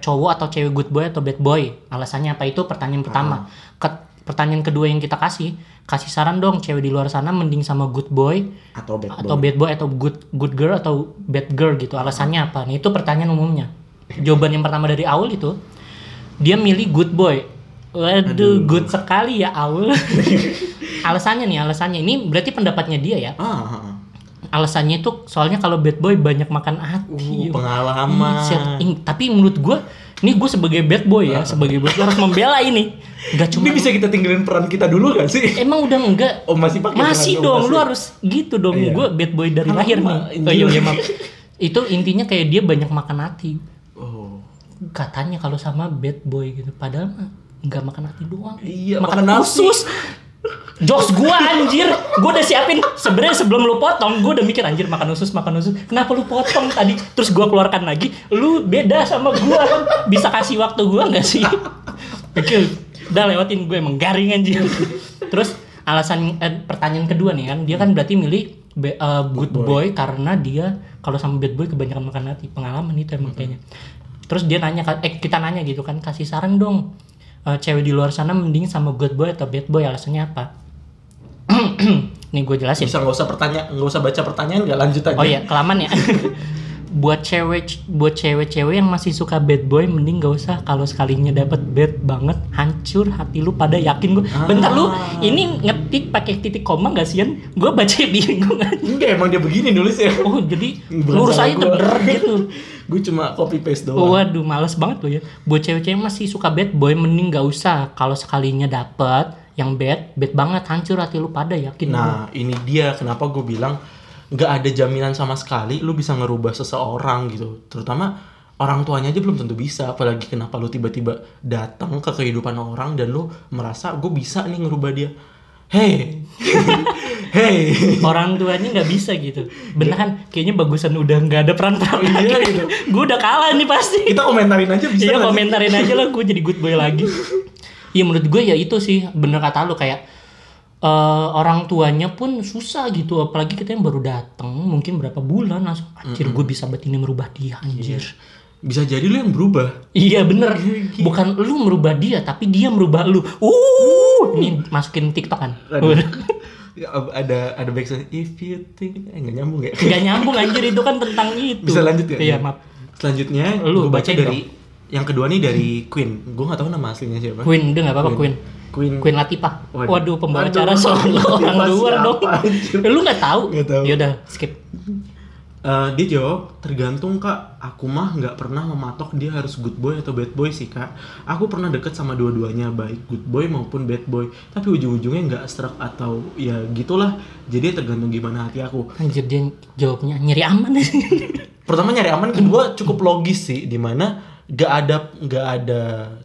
cowok atau cewek good boy atau bad boy. Alasannya apa? Itu pertanyaan pertama. Ke- pertanyaan kedua yang kita kasih kasih saran dong cewek di luar sana mending sama good boy Atau bad atau boy. bad boy atau good good girl atau bad girl gitu. Alasannya apa? Nih itu pertanyaan umumnya. Jawaban yang pertama dari Aul itu dia milih good boy. Waduh good sekali ya Aul. [LAUGHS] Alasannya nih alasannya. Ini berarti pendapatnya dia ya? Ah, ah, ah. Alasannya itu soalnya kalau bad boy banyak makan hati Uh, pengalaman. Ih, siap. Ing- tapi menurut gue ini gue sebagai bad boy ya sebagai bad boy harus membela ini nggak Ini cuma bisa kita tinggalin peran kita dulu gak sih? emang udah enggak Oh masih pakai masih dong, masih. lu harus gitu dong. Iya. Gue bad boy dari lahir nih. Anjir. Oh iya, iya maaf. Itu intinya kayak dia banyak makan hati. Oh. Katanya kalau sama bad boy gitu. Padahal mah nggak makan hati doang. Iya, makan, makan usus. Jokes gua anjir, gua udah siapin sebenarnya sebelum lu potong, gua udah mikir anjir makan usus, makan usus. Kenapa lu potong tadi? Terus gua keluarkan lagi, lu beda sama gua kan. Bisa kasih waktu gua nggak sih? Oke, udah lewatin gue emang garing anjir. Terus alasan eh, pertanyaan kedua nih kan, dia kan berarti milih be- eh, good boy. karena dia kalau sama bad boy kebanyakan makan hati. Pengalaman itu emang kayaknya. Terus dia nanya eh kita nanya gitu kan, kasih saran dong. Eh, cewek di luar sana mending sama good boy atau bad boy alasannya apa? [CLEARS THROAT] Nih gue jelasin. Bisa nggak usah pertanyaan, nggak usah baca pertanyaan, nggak lanjut aja. Oh iya, kelamaan ya. [LAUGHS] buat cewek buat cewek-cewek yang masih suka bad boy mending gak usah. Kalau sekalinya dapat bad banget hancur hati lu pada yakin gue bentar lu ini ngetik pakai titik koma gak sih gue baca bingung Enggak emang dia begini nulisnya. oh jadi lurus aja gua. tuh gitu. [LAUGHS] Gue cuma copy paste doang. waduh males banget lo ya buat cewek-cewek yang masih suka bad boy mending gak usah. Kalau sekalinya dapat yang bad bad banget hancur hati lu pada yakin Nah, ini dia kenapa gue bilang nggak ada jaminan sama sekali lu bisa ngerubah seseorang gitu. Terutama orang tuanya aja belum tentu bisa. Apalagi kenapa lu tiba-tiba datang ke kehidupan orang dan lu merasa gue bisa nih ngerubah dia. Hey. [LAUGHS] Hey. Orang tuanya nggak bisa gitu. Beneran kayaknya bagusan udah nggak ada peran peran Iya, gitu. [LAUGHS] gue udah kalah nih pasti. Kita komentarin aja bisa iya komentarin aja lah gue jadi good boy lagi. [LAUGHS] Iya menurut gue ya itu sih bener kata lu kayak eh, orang tuanya pun susah gitu apalagi kita yang baru datang mungkin berapa bulan langsung anjir gue bisa buat ini merubah dia anjir. Bisa jadi lu yang berubah. Iya bener, bukan lu merubah dia, tapi dia merubah lu. Uh, ini masukin TikTok kan? [LAUGHS] Ya, ada ada backsound if you think eh nggak nyambung ya? Gak nyambung [LAUGHS] anjir itu kan tentang itu. Bisa lanjut ya? Iya maaf. selanjutnya Lu baca dari yang kedua nih dari Queen. Gue nggak tahu nama aslinya siapa. Queen, udah gak apa-apa Queen. Queen Queen Latifah. Waduh. Waduh, pembawa Aduh, acara solo [LAUGHS] Latifah orang luar dong. anjir? Eh, Lu gak tahu? Nggak tahu. Yaudah, skip. Eh, dia jawab tergantung kak aku mah nggak pernah mematok dia harus good boy atau bad boy sih kak aku pernah deket sama dua-duanya baik good boy maupun bad boy tapi ujung-ujungnya nggak serak atau ya gitulah jadi tergantung gimana hati aku Anjir dia jawabnya nyeri aman pertama nyari aman kedua cukup logis sih di mana nggak ada nggak ada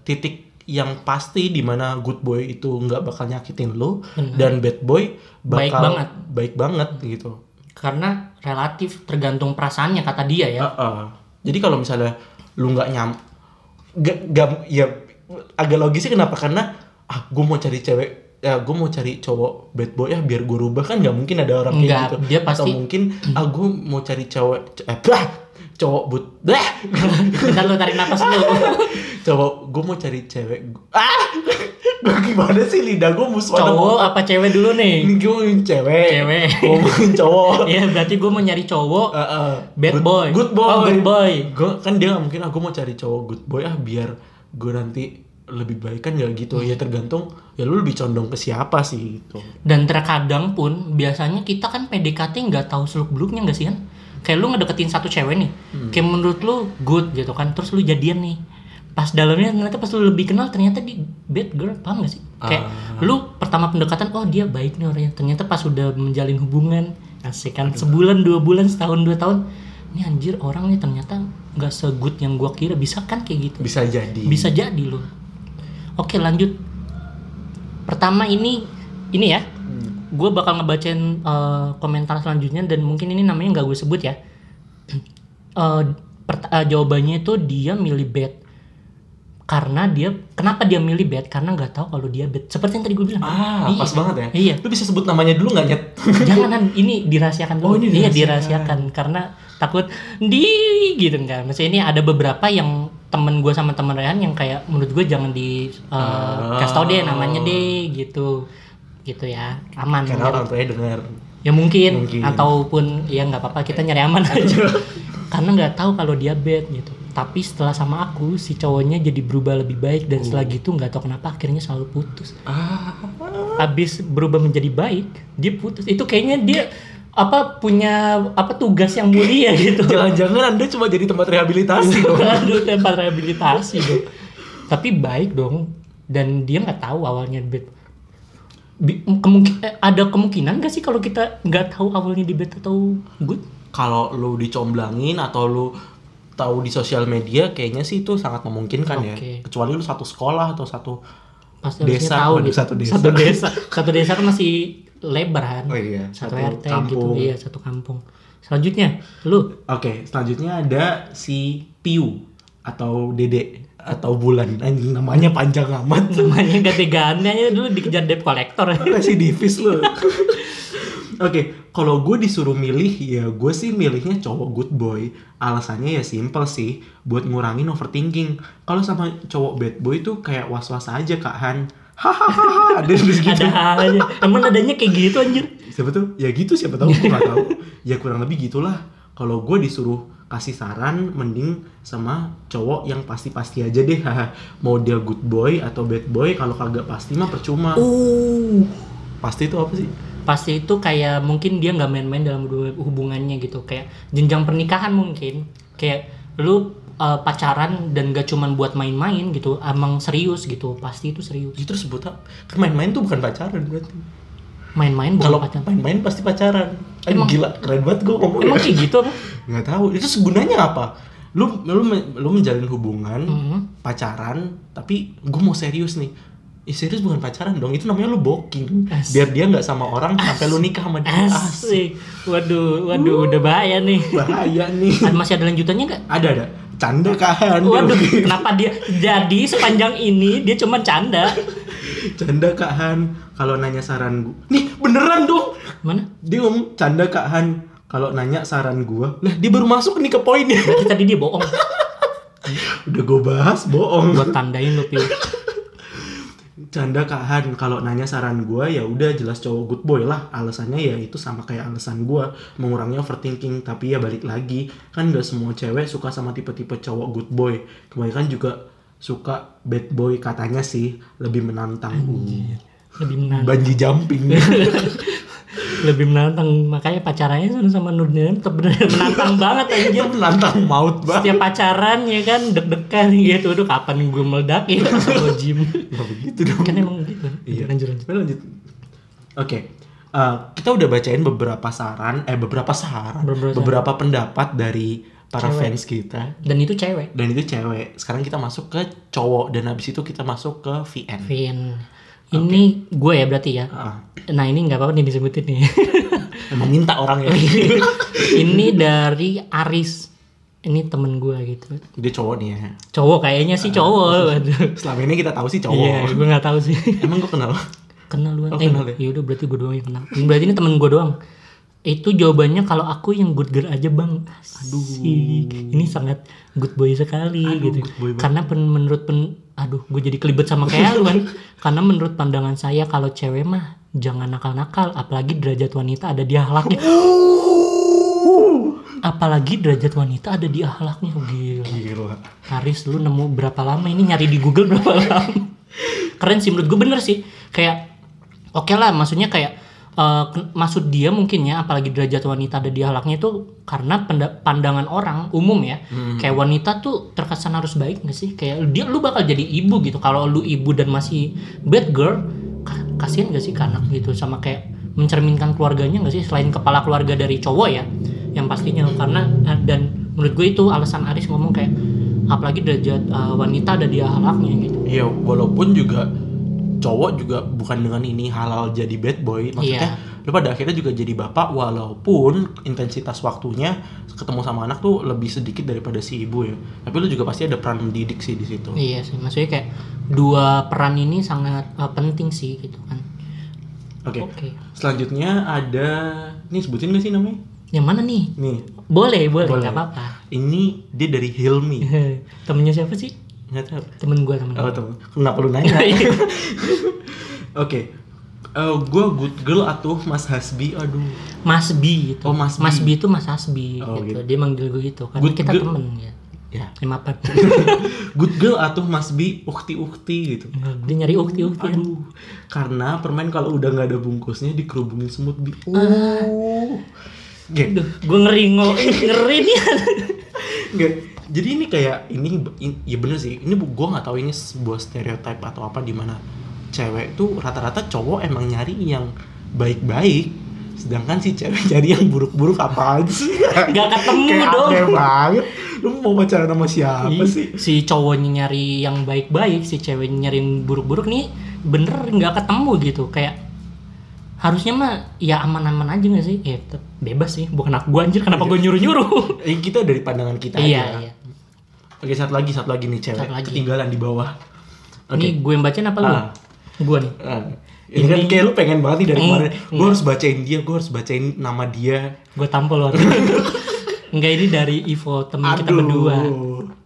titik yang pasti di mana good boy itu nggak bakal nyakitin lo dan bad boy Baik bakal banget. baik banget gitu Karena relatif tergantung perasaannya kata dia ya. Heeh. Jadi kalau misalnya lu nggak nyam, gak, gak- ya agak logisnya kenapa? Karena ah gue mau cari cewek, ya gue mau cari cowok bad boy ya biar gue rubah kan nggak mungkin ada orang kayak gitu. dia Atau pasti- mungkin ah gue mau cari cewek, eh, bah, cowok but, bah, Bentar [LAUGHS] lu tarik napas dulu. cowok gue mau cari cewek, ah, [LAUGHS] gue gimana sih lidah gue musuh Cowok apa cewek dulu nih? Ini gue mau cewek, Cewek. gue mau cowok. [LAUGHS] Iya berarti gue mau nyari cowok Heeh. Bad Good- boy. Good boy. Oh, good boy. Gue kan dia nggak mungkin aku mau cari cowok good boy ah biar gue nanti lebih baik kan nggak gitu ya tergantung ya lu lebih condong ke siapa sih gitu. Dan terkadang pun biasanya kita kan PDKT nggak tahu seluk beluknya nggak sih kan? Kayak lu ngedeketin satu cewek nih, Hmm. kayak menurut lu good gitu kan, terus lu jadian nih. Pas dalamnya ternyata pas lu lebih kenal ternyata di bad girl, paham gak sih? Kayak Ah. lu pertama pendekatan, oh dia baik nih orangnya. Ternyata pas udah menjalin hubungan, asik kan sebulan dua bulan setahun dua tahun, ini anjir orang nih ternyata nggak segood yang gua kira bisa kan kayak gitu. Bisa jadi. Bisa jadi loh. Oke lanjut. Pertama ini ini ya. Gue bakal ngebacain eh, komentar selanjutnya dan mungkin ini namanya nggak gue sebut ya. [CLEARS THROAT] Pert- eh, jawabannya itu dia milih bed karena dia kenapa dia milih bed karena nggak tahu kalau dia bed seperti yang tadi gue bilang Ah, Iya. pas banget ya. iya Lu bisa sebut namanya dulu nggak nyet? [LAUGHS] jangan Han. ini dirahasiakan dulu Oh, ini iya dirahasiakan. dirahasiakan karena takut di gitu kan maksudnya ini ada beberapa yang temen gue sama temen Rehan yang kayak menurut gue jangan di uh, kasih tau deh namanya deh gitu gitu ya aman Karena Nyari- orang tuanya dengar. ya mungkin, Mungkin. ataupun ya nggak apa-apa kita nyari aman [LAUGHS] aja. Karena nggak tahu kalau dia bad gitu. Tapi setelah sama aku si cowoknya jadi berubah lebih baik dan setelah gitu nggak tahu kenapa akhirnya selalu putus. Ah, habis berubah menjadi baik dia putus. Itu kayaknya dia apa punya apa tugas yang mulia [LAUGHS] gitu. Jangan-jangan anda cuma jadi tempat rehabilitasi [LAUGHS] dong. aduh tempat rehabilitasi dong. Tapi baik dong. Dan dia nggak tahu awalnya kemungkin eh, ada kemungkinan gak sih kalau kita nggak tahu awalnya di bad atau good Kalau lu dicomblangin atau lu tahu di sosial media kayaknya sih itu sangat memungkinkan ya. Oke. Kecuali lu satu sekolah atau satu pasti Desa, tahu gitu. satu desa. satu desa satu desa kan masih lebar kan Oh iya, satu, satu RT gitu kampung. iya satu kampung selanjutnya lu Oke, selanjutnya ada si Piu atau Dede atau Bulan. Anjing namanya panjang amat. [LAUGHS] namanya ganti-ganti aja dulu dikejar debt collector Residivis lu. [LAUGHS] Oke, kalau gue disuruh milih ya gue sih milihnya cowok good boy. Alasannya ya simple sih, buat ngurangin overthinking. Kalau sama cowok bad boy tuh kayak was-was aja Kak Han. Hahaha, [LAUGHS] ada yang gitu. ada aja emang nadanya kayak gitu anjir Siapa tuh? Ya gitu siapa tahu gue nggak tahu. Ya kurang lebih gitulah. Kalau gue disuruh kasih saran, mending sama cowok yang pasti-pasti aja deh. Mau dia good boy atau bad boy, kalau kagak pasti mah percuma. uh Pasti itu apa sih? pasti itu kayak mungkin dia nggak main-main dalam hubungan- hubungannya gitu kayak jenjang pernikahan mungkin kayak lu uh, pacaran dan gak cuman buat main-main gitu emang serius gitu pasti itu serius Itu sebut apa? Main-main tuh bukan pacaran berarti. Main-main Kalau pacaran main-main pasti pacaran. Aduh, Emang- gila, keren banget gue ngomongnya. emang kayak gitu apa Nggak tahu. Itu segunanya apa? Lu lu lu menjalin hubungan Mhm. pacaran, tapi gue mau serius nih. Ih, serius bukan pacaran dong, itu namanya lu booking. Asik. Biar dia nggak sama orang sampai lu nikah sama dia. asik waduh waduh udah bahaya nih Bahaya nih. [LAUGHS] Ada- masih ada lanjutannya nggak Ada ada. Canda kan. Waduh, kenapa dia jadi sepanjang ini dia cuma canda? [LAUGHS] Canda Kak Han. Kalau nanya saran gua. Nih, beneran dong. Mana? Dia ngomong canda Kak Han. Kalau nanya saran gua, lah dia baru masuk nih ke poinnya. Berarti tadi dia bohong. [LAUGHS] Udah gue bahas bohong. Gua tandain lu Pil. Canda Kak Han, kalau nanya saran gua ya udah jelas cowok good boy lah. Alasannya ya itu sama kayak alasan gua mengurangi overthinking. Tapi ya balik lagi, kan gak semua cewek suka sama tipe-tipe cowok good boy. Kebanyakan juga suka bad boy katanya sih lebih menantang. Uh, Lebih menantang. Banji jumping. [LAUGHS] Lebih menantang. Makanya pacarannya sama sama Nurdin tetap bener [LAUGHS] menantang banget anjir. menantang maut banget. Setiap pacaran ya kan deg-degan gitu. Aduh kapan gue meledak [LAUGHS] ya kalau gym. Begitu dong. Kan emang gitu. Iya. Lanjut lanjut. Lanjut. Oke. Eh, kita udah bacain beberapa saran, eh beberapa saran, Beberapa beberapa, saran. pendapat dari para Cewek. fans kita. Dan itu cewek. Dan itu cewek. Sekarang kita masuk ke cowok dan habis itu kita masuk ke VN. Vin. Ini gue ya berarti ya. Ah, Nah ini nggak apa-apa nih disebutin nih. [LAUGHS] emang minta orang ya. [LAUGHS] ini dari Aris. Ini temen gue gitu. Dia cowok nih ya. Cowok kayaknya sih cowok. Waduh. Selama ini kita tahu sih cowok. Iya, gue nggak tahu sih. Emang gue kenal. kenal lu Oh, eh, kenal ya? ya udah berarti gue doang yang kenal. Berarti ini temen gue doang. Itu jawabannya kalau aku yang good girl aja bang. Aduh. Ini sangat good boy sekali Aduh, gitu. good boy banget. Karena pen- menurut pen, aduh gue jadi kelibet sama kayak lu kan. [LAUGHS] Karena menurut pandangan saya kalau cewek mah jangan nakal-nakal, apalagi derajat wanita ada di akhlaknya. [GASPS] apalagi derajat wanita ada di akhlaknya gila. Gila. Haris lu nemu berapa lama ini nyari di Google berapa lama [LAUGHS] keren sih menurut gue bener sih kayak oke lah maksudnya kayak ke- maksud dia mungkin ya apalagi derajat wanita ada di akhlaknya itu karena pandangan orang umum ya. Kayak wanita tuh terkesan harus baik gak sih? Kayak dia lu bakal jadi ibu gitu. Kalau lu ibu dan masih bad girl ka- kasihan gak sih ke anak gitu? Sama kayak mencerminkan keluarganya gak sih? Selain kepala keluarga dari cowok ya yang pastinya. Karena eh, dan menurut gue itu alasan Aris ngomong kayak apalagi derajat eh, wanita ada di akhlaknya gitu. Iya, walaupun juga cowok juga bukan dengan ini halal jadi bad boy, maksudnya lu pada akhirnya juga jadi bapak walaupun intensitas waktunya ketemu sama anak tuh lebih sedikit daripada si ibu ya. Tapi lu juga pasti ada peran mendidik sih di situ. Iya sih, maksudnya kayak dua peran ini sangat uh, penting sih gitu kan. Oke. Oke. Selanjutnya ada nih sebutin gak sih namanya? Yang mana nih? Nih, boleh, Boleh. nggak apa-apa. ini dia dari Hilmi. [LAUGHS] Temennya siapa sih? Nggak tahu. Temen gue, temen Oh, gue. temen. Kenapa lu nanya? [LAUGHS] [LAUGHS] Oke. Eh, gua good girl atuh Mas Hasbi. Aduh. Mas B itu. Oh, Mas B. Mas B itu Mas Hasbi Oh, gitu. gitu. Dia manggil gue gitu. Karena Good kita girl. temen ya. Ya. Eh, maaf. [LAUGHS] Good girl atuh Mas Bi ukti-ukti gitu. Dia nyari ukti-ukti. Aduh, karena permen kalau udah nggak ada bungkusnya dikerubungin semut bi. Oh. Gak, Aduh, gue ngeri ngeri nih. gak. Jadi ini kayak ini, in- ya bener sih. Ini bu- gua nggak tahu ini sebuah stereotip atau apa di mana cewek tuh rata-rata cowok emang nyari yang baik-baik, sedangkan si cewek [LAUGHS] nyari yang buruk-buruk apa sih? [LAUGHS] Gak ketemu Kayak dong. aneh banget. Lu mau pacaran sama siapa Ih, sih? si cowoknya nyari yang baik-baik, si ceweknya nyari yang buruk-buruk nih bener nggak ketemu gitu kayak harusnya mah ya aman-aman aja gak sih? Ya bebas sih, bukan aku gua anjir kenapa gue nyuruh-nyuruh? Eh, [LAUGHS] kita dari pandangan kita iya, aja. iya. Oke, satu lagi, satu lagi nih cewek. Satu lagi. Ketinggalan di bawah. Oke. Ini gue yang bacain apa lu? Ah. Gue nih. Ah, ini kan kayak lu pengen banget nih dari Hmm, kemarin. Gue harus bacain dia, gue harus bacain nama dia. Gue tampol waktu. [LAUGHS] Enggak ini dari Ivo teman kita Aduh. berdua.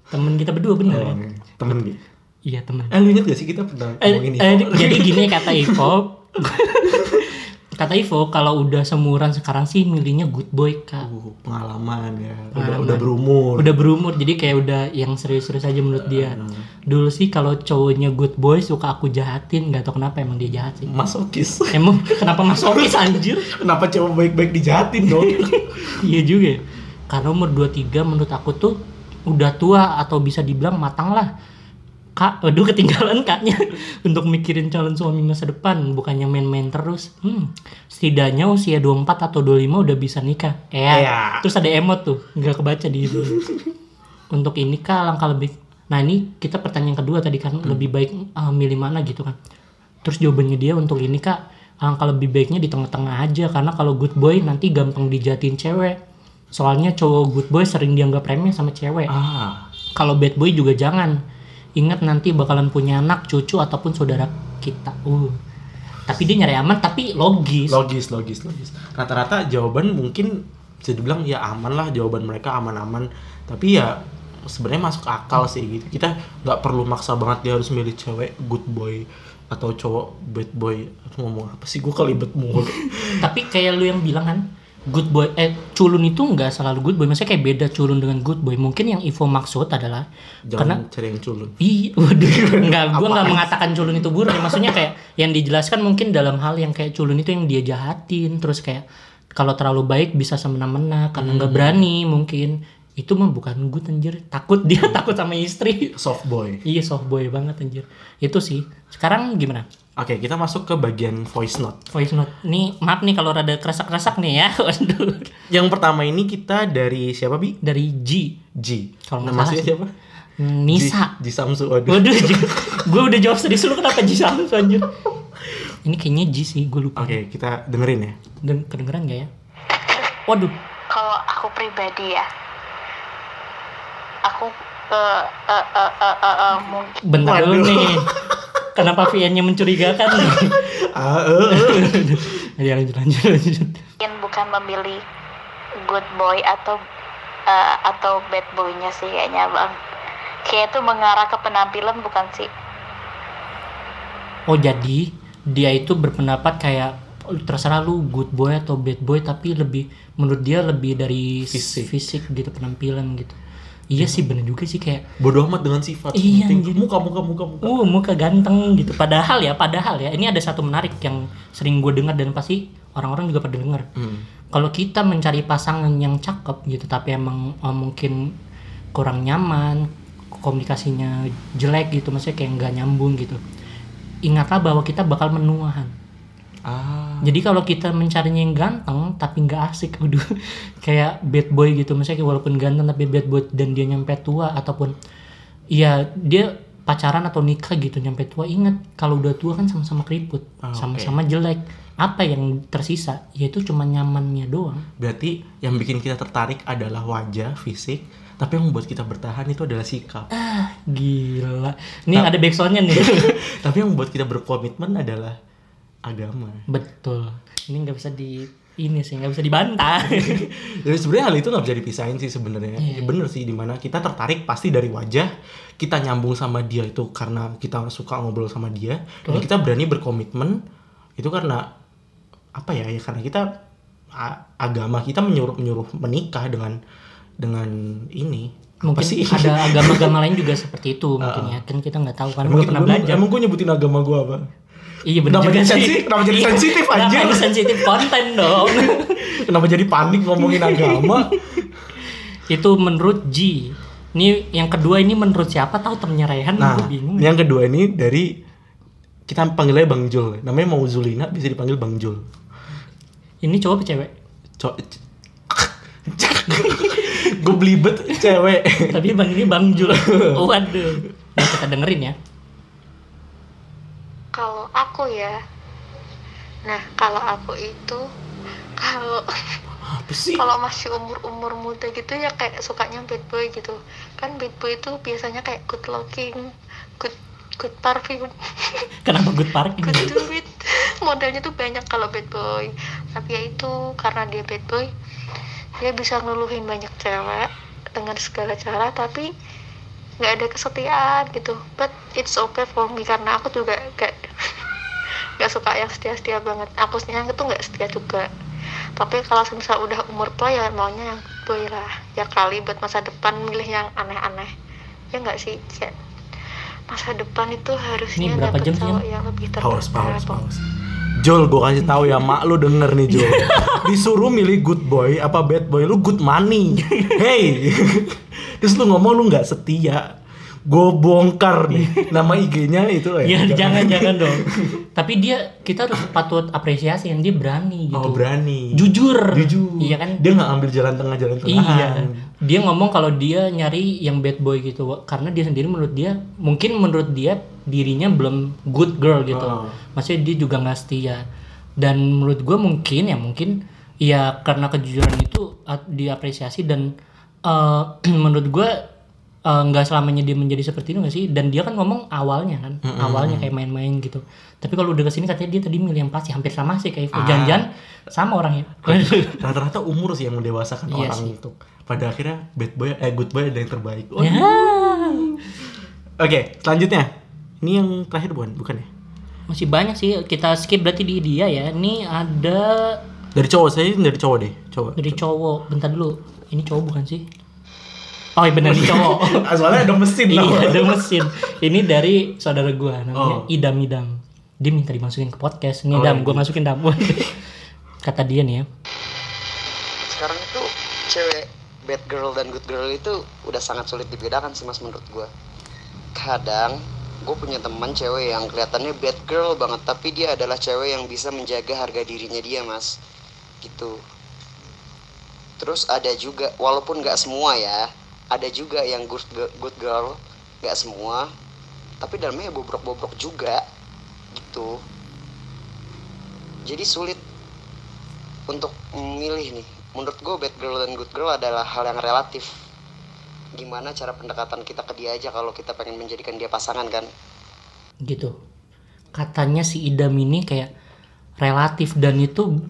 Temen kita berdua bener Oh, ya? temen gitu. Iya temen. Eh, lu inget gak sih kita pernah Eh, ngomongin eh, Ivo? jadi gini kata Ivo. [LAUGHS] kata Ivo kalau udah seumuran sekarang sih milihnya good boy kak. Uh, pengalaman ya. Udah, Pengalaman. udah berumur. Udah berumur jadi kayak udah yang serius-serius aja menurut dia. Dulu sih kalau cowoknya good boy suka aku jahatin, nggak tau kenapa emang dia jahat sih. Masokis. [LAUGHS] Emang kenapa masokis anjir? Kenapa cowok baik-baik dijahatin dong? [LAUGHS] iya juga. Karena umur 23 menurut aku tuh udah tua atau bisa dibilang matang lah. Kak aduh ketinggalan kaknya. [LAUGHS] Untuk mikirin calon suami masa depan bukannya main-main terus. Hmm, setidaknya usia 24 atau 25 udah bisa nikah. Ya. Iya. terus ada emot tuh nggak kebaca di itu [LAUGHS] untuk ini kak langkah lebih nah ini kita pertanyaan kedua tadi kan lebih baik uh, milih mana gitu kan terus jawabannya dia untuk ini kak langkah lebih baiknya di tengah-tengah aja. Karena kalau good boy nanti gampang dijatin cewek. Soalnya cowok good boy sering dianggap remeh sama cewek. Ah, kalau bad boy juga jangan ingat nanti bakalan punya anak cucu ataupun saudara kita. Uh. Tapi dia nyari aman tapi logis. Logis logis logis. Rata-rata jawaban mungkin bisa dibilang ya aman lah jawaban mereka aman-aman. Tapi ya sebenarnya masuk akal sih gitu. Kita nggak perlu maksa banget dia harus milih cewek good boy atau cowok bad boy. Aku ngomong apa sih? Gue kelibet mulu. [LAUGHS] Tapi kayak lu yang bilang kan good boy eh culun itu nggak selalu good boy. Maksudnya kayak beda culun dengan good boy. Mungkin yang Ivo maksud adalah karena jangan cari yang culun. Ih, waduh, enggak, [LAUGHS] gue nggak mengatakan culun itu buruk. ya. Maksudnya kayak yang dijelaskan mungkin dalam hal yang kayak culun itu yang dia jahatin, terus kayak kalau terlalu baik bisa semena-mena. Karena nggak berani mungkin itu mah bukan good anjir. Takut dia [LAUGHS] takut sama istri. soft boy Iya soft boy banget anjir. Itu sih. Sekarang gimana? oke kita masuk ke bagian voice note Voice note. Nih maaf nih kalau rada kerasak-kerasak nih ya. [LAUGHS] Waduh. yang pertama ini kita dari siapa bi Dari G. G Kalau nggak nama salah siapa Nisa. G, G Samsu waduh Waduh, [LAUGHS] gue udah jawab serius lu kenapa G sama anjir? Ini kayaknya G sih, gue lupa. oke kita dengerin ya Dan kedengeran gak ya? Waduh, kalau aku pribadi ya aku eh eh eh eh eh, eh, mungkin bentar dulu nih. Kenapa VN-nya mencurigakan nih? [LAUGHS] [LAUGHS] ya lanjut lanjut lanjut. bukan memilih good boy atau eh, atau bad boynya sih kayaknya bang kayak itu mengarah ke penampilan bukan sih Oh jadi dia itu berpendapat kayak "Oh, terserah lu good boy atau bad boy tapi lebih menurut dia lebih dari Fisik. fisik gitu penampilan gitu. Iya sih bener juga sih kayak bodoh amat dengan sifat Iya, anjir. muka muka muka muka Uh, muka ganteng gitu. Padahal ya, padahal ya, ini ada satu menarik yang sering gue dengar dan pasti orang-orang juga pada denger. Hmm. Kalau kita mencari pasangan yang cakep gitu, tapi emang eh, mungkin kurang nyaman, komunikasinya jelek gitu, maksudnya kayak nggak nyambung gitu. Ingatlah bahwa kita bakal menuahan. ah Jadi kalau kita mencarinya yang ganteng tapi nggak asik, [LAUGHS] waduh, kayak bad boy gitu, kayak walaupun ganteng tapi bad boy dan dia nyampe tua ataupun ya dia pacaran atau nikah gitu nyampe tua ingat kalau udah tua kan sama-sama keriput, Ah, sama-sama jelek. Apa yang tersisa? Yaitu cuma nyamannya doang. berarti yang bikin kita tertarik adalah wajah fisik tapi yang membuat kita bertahan itu adalah sikap Ah, gila. Ini ada backsoundnya nih. [LAUGHS] tapi yang membuat kita berkomitmen adalah agama Betul. Ini nggak bisa di ini sih nggak bisa dibantah. jadi [LAUGHS] sebenarnya hal itu nggak bisa dipisahin sih sebenarnya Ya, bener sih di mana kita tertarik pasti dari wajah kita nyambung sama dia itu karena kita suka ngobrol sama dia dan Betul. kita berani berkomitmen itu karena apa ya ya karena kita agama kita menyuruh menyuruh menikah dengan dengan ini mungkin apa sih ada [LAUGHS] agama-agama lain juga seperti itu mungkin ya kan kita nggak tahu kan Emang, belum pernah belajar emang gue nyebutin agama gue apa? Iya benar Kenapa jadi sih sensitif? Kenapa jadi Iya, sensitif, kenapa anjir? ini sensitif konten dong [LAUGHS] Kenapa jadi panik ngomongin agama? itu menurut G ini yang kedua ini menurut siapa tahu temennya Rehan Nah, gue bingung yang kedua ini dari kita panggilnya Bang Jul. Namanya mau Zulina bisa dipanggil Bang Jul. ini cowok apa cewek Co [LAUGHS] gue belibet cewek. tapi bang ini Bang Jul [LAUGHS] waduh nah kita dengerin ya kalau aku ya. Nah kalau aku itu kalau kalau masih umur umur muda gitu ya kayak sukanya bad boy gitu. Kan bad boy itu biasanya kayak good looking good good parfum. [LAUGHS] Kenapa good parking good duit. [LAUGHS] Modelnya tuh banyak kalau bad boy. Tapi ya itu karena dia bad boy dia bisa ngeluluhin banyak cewek dengan segala cara. Tapi nggak ada kesetiaan gitu. But it's okay for me karena aku juga gak [LAUGHS] nggak suka yang setia-setia banget. Aku yang itu nggak setia juga. Tapi kalau misal udah umur tua ya maunya yang boy lah. Ya kali buat masa depan milih yang aneh-aneh. Ya nggak sih? Cek? masa depan itu harusnya sih, cowok Yan? yang lebih Pause, Jul, gue kasih tahu ya, mak lu denger nih Jul. Disuruh milih good boy apa bad boy, lu good money. Hey, terus lu ngomong lu nggak setia. gue bongkar nih nama IG-nya itu ya. Ya jangan jangan dong. Tapi dia kita harus patut apresiasi yang dia berani gitu. Oh berani. Jujur. Jujur. Iya kan? Dia nggak ambil jalan tengah jalan tengah. Iya. Dia ngomong kalau dia nyari yang bad boy gitu karena dia sendiri menurut dia mungkin menurut dia dirinya belum good girl gitu. Oh. Maksudnya dia juga nggak setia. Dan menurut gue mungkin ya mungkin ya karena kejujuran itu uh, diapresiasi dan uh, [CLEARS THROAT] menurut gue uh, nggak selamanya dia menjadi seperti itu nggak sih dan dia kan ngomong awalnya kan awalnya kayak main-main gitu tapi kalau udah ke sini katanya dia tadi milih yang pasti hampir sama sih kayak. Ah. sama orangnya [LAUGHS] Rata-rata umur sih yang mendewasakan Iya orang sih. itu. Pada akhirnya bad boy eh good boy ada yang terbaik. Oh, ya Oke, selanjutnya. Ini yang terakhir bukan? Bukan ya? masih banyak sih. Kita skip berarti di dia ya. Ini ada Dari cowok saya dari cowok deh, cowok. dari cowok. Bentar dulu. Ini cowok bukan sih? Oh iya benar ini [LAUGHS] cowok. Soalnya ada mesin iya ada mesin. Ini dari saudara gua namanya Oh. idam idam. Dia minta dimasukin ke podcast. Ini Oh, dam iya. gua masukin dam [LAUGHS] kata dia nih ya. Sekarang itu cewek bad girl dan good girl itu udah sangat sulit dibedakan sih mas menurut gua. Kadang gue punya teman cewek yang kelihatannya bad girl banget tapi dia adalah cewek yang bisa menjaga harga dirinya dia mas. Gitu. Terus ada juga walaupun nggak semua ya ada juga yang good, gi- good girl nggak semua. Tapi dalamnya ya bobrok-bobrok juga gitu. Jadi sulit untuk memilih nih. Menurut gue bad girl dan good girl adalah hal yang relatif gimana cara pendekatan kita ke dia aja kalau kita pengen menjadikan dia pasangan kan? Gitu. Katanya si idam ini kayak relatif dan itu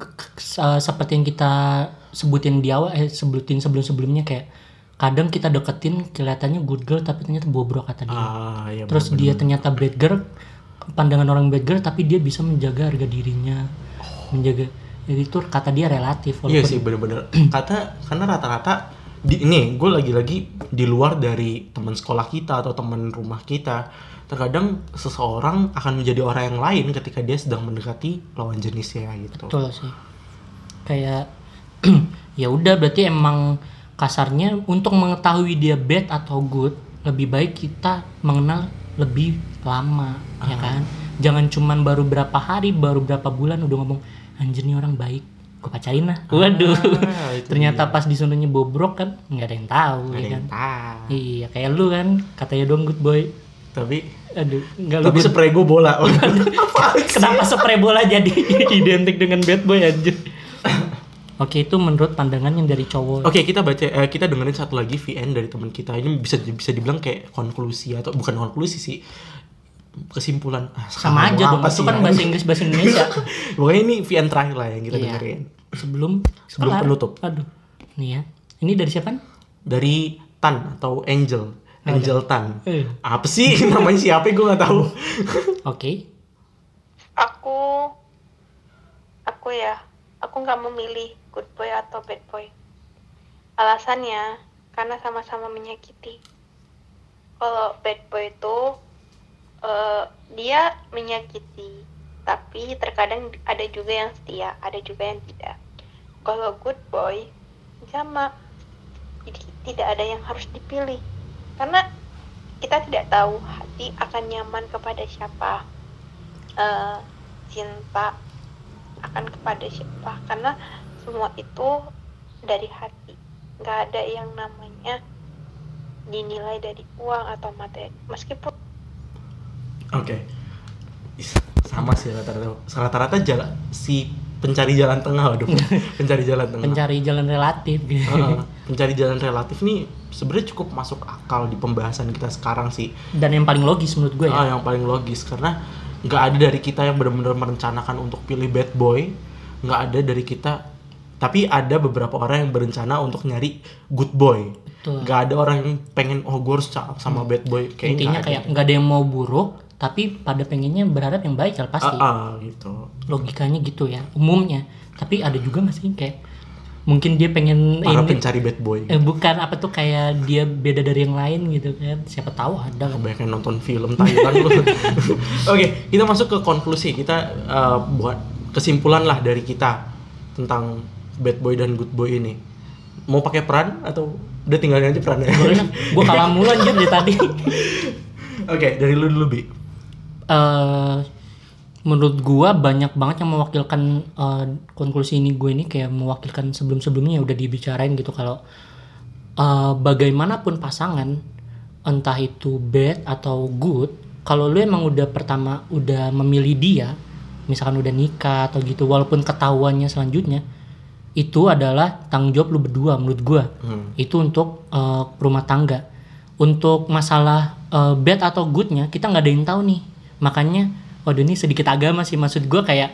uh, seperti yang kita sebutin di awal eh sebutin sebelum sebelumnya kayak kadang kita deketin kelihatannya good girl tapi ternyata bobrok kata dia. Ah, iya. terus dia ternyata bad girl pandangan orang bad girl tapi dia bisa menjaga harga dirinya. Menjaga jadi itu kata dia relatif Iya walaupun- sih bener-bener [CLEARS THROAT] kata karena rata-rata di ini gue lagi-lagi di luar dari teman sekolah kita atau teman rumah kita. Terkadang seseorang akan menjadi orang yang lain ketika dia sedang mendekati lawan jenisnya gitu. Betul sih. Kayak [CLEARS THROAT] ya udah berarti emang kasarnya untuk mengetahui dia bad atau good lebih baik kita mengenal lebih lama ya Ah. kan? Jangan cuman baru berapa hari baru berapa bulan udah ngomong anjir nih orang baik gue pacarin lah. Waduh. Ah, [LAUGHS] ternyata pas disuruhnya bobrok kan nggak ada yang tahu Ada ya yang kan? tahu. iya kayak lu kan katanya dong good boy. Tapi aduh nggak lu tapi spray gue bola. [LAUGHS] Kenapa spray bola jadi [LAUGHS] identik dengan bad boy anjir? Oke, itu menurut pandangan yang dari cowok. Oke kita baca eh, kita dengerin satu lagi VN dari teman kita. Ini bisa bisa dibilang kayak konklusi atau bukan konklusi sih kesimpulan Ah, Sama aja dong, itu kan ya? bahasa Inggris bahasa Indonesia. [LAUGHS] Pokoknya ini VN terakhir lah yang kita Iya. dengerin Sebelum Sebelum kelar. penutup. Aduh. Nih ya. Ini dari siapa? dari Tan atau Angel Angel Tan Eh. apa sih [LAUGHS] namanya siapa gue nggak tahu [LAUGHS] Oke. aku aku ya aku nggak memilih good boy atau bad boy alasannya karena sama-sama menyakiti kalau bad boy itu eh, dia menyakiti tapi terkadang ada juga yang setia ada juga yang tidak. Kalau good boy sama. Jadi tidak ada yang harus dipilih. Karena kita tidak tahu hati akan nyaman kepada siapa. Eh, cinta akan kepada siapa. Karena semua itu dari hati. Nggak ada yang namanya dinilai dari uang atau materi. Meskipun oke. Is, sama sih rata-rata. Rata-rata jalan si pencari jalan tengah waduh. [LAUGHS] Pencari jalan tengah. Pencari jalan relatif. Gitu. Heeh. pencari jalan relatif nih sebenarnya cukup masuk akal di pembahasan kita sekarang sih. Dan yang paling logis menurut gue ya. yang paling logis. Karena nggak ada dari kita yang benar-benar merencanakan untuk pilih bad boy. Nggak ada dari kita. Tapi ada beberapa orang yang berencana untuk nyari good boy. Betul. nggak ada orang yang pengen oh gue harus sama bad boy. Kayak Intinya nggak kayak ada. nggak ada yang mau buruk, tapi pada pengennya berharap yang baik ya pasti. ah, ah, gitu Logikanya gitu ya, umumnya. Tapi ada juga nggak sih kayak mungkin dia pengen para ini pencari bad boy eh, bukan apa tuh kayak dia beda dari yang lain gitu kan. Siapa tahu ada kan. kebanyakan nonton film Thailand lu [LAUGHS] oke kita masuk ke konklusi kita eh, buat kesimpulan lah dari kita tentang bad boy dan good boy ini mau pakai peran atau Udah tinggalin aja perannya. gue kalah mulu anjir dari tadi. [LAUGHS] Oke, dari lu dulu bi. Eh menurut gua banyak banget yang mewakilkan eh, konklusi ini gue ini kayak mewakilkan sebelum-sebelumnya udah dibicarain gitu. Kalau eh, bagaimanapun pasangan entah itu bad atau good kalau lu emang udah pertama udah memilih dia misalkan udah nikah atau gitu walaupun ketahuannya selanjutnya itu adalah tanggung jawab lu berdua menurut gua. Hmm. itu untuk eh, rumah tangga. Untuk masalah eh, bad atau goodnya kita nggak ada yang tahu nih makanya waduh ini sedikit agama sih. Maksud gue kayak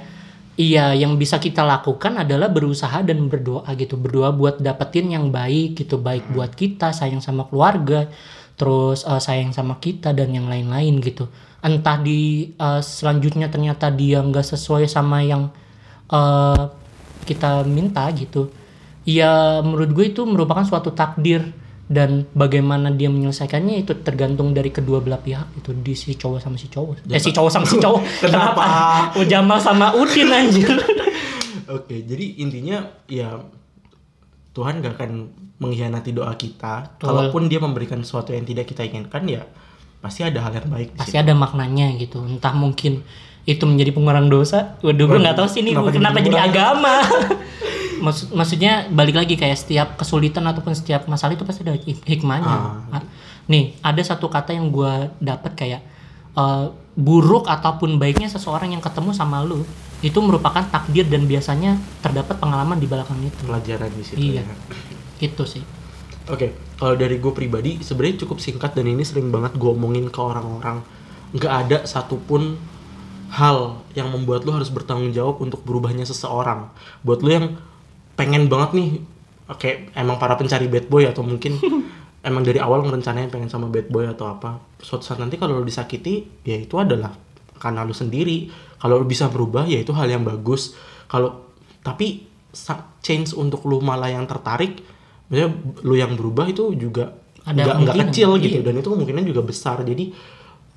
iya yang bisa kita lakukan adalah berusaha dan berdoa gitu. Berdoa buat dapetin yang baik gitu. Baik buat kita sayang sama keluarga terus eh, sayang sama kita dan yang lain-lain gitu. Entah di eh, selanjutnya ternyata dia nggak sesuai sama yang eh, kita minta gitu. Ya menurut gue itu merupakan suatu takdir dan bagaimana dia menyelesaikannya itu tergantung dari kedua belah pihak. Itu di si cowok sama si cowok. Eh si cowok sama si cowok. [LAUGHS] Kenapa? [LAUGHS] oh Jamal sama Udin anjir. [LAUGHS] Oke, jadi intinya ya Tuhan gak akan mengkhianati doa kita. Betul. Kalaupun dia memberikan sesuatu yang tidak kita inginkan ya pasti ada hal yang baik pasti ada maknanya gitu. Entah mungkin itu menjadi pengurang dosa. Waduh gue nggak tahu sih ini Kenapa kenapa, jadi agama Maksud, maksudnya balik lagi kayak setiap kesulitan ataupun setiap masalah itu pasti ada hik- hikmahnya Ah. Ah, nih ada satu kata yang gue dapat kayak eh, buruk ataupun baiknya seseorang yang ketemu sama lu itu merupakan takdir dan biasanya terdapat pengalaman di belakang itu pelajaran di situ Iya. ya. gitu sih Oke, kalau dari gue pribadi sebenarnya cukup singkat dan ini sering banget gue omongin ke orang-orang. Nggak ada satupun hal yang membuat lo harus bertanggung jawab untuk berubahnya seseorang. Buat lo yang pengen banget nih, oke emang para pencari bad boy atau mungkin [LAUGHS] emang dari awal ngerencanain pengen sama bad boy atau apa. Suatu saat nanti kalau lo disakiti, ya itu adalah karena lo sendiri. Kalau lo bisa berubah, ya itu hal yang bagus. Kalau tapi change untuk lu malah yang tertarik maksudnya lu yang berubah itu juga nggak nggak kecil gitu iya. dan itu kemungkinan juga besar jadi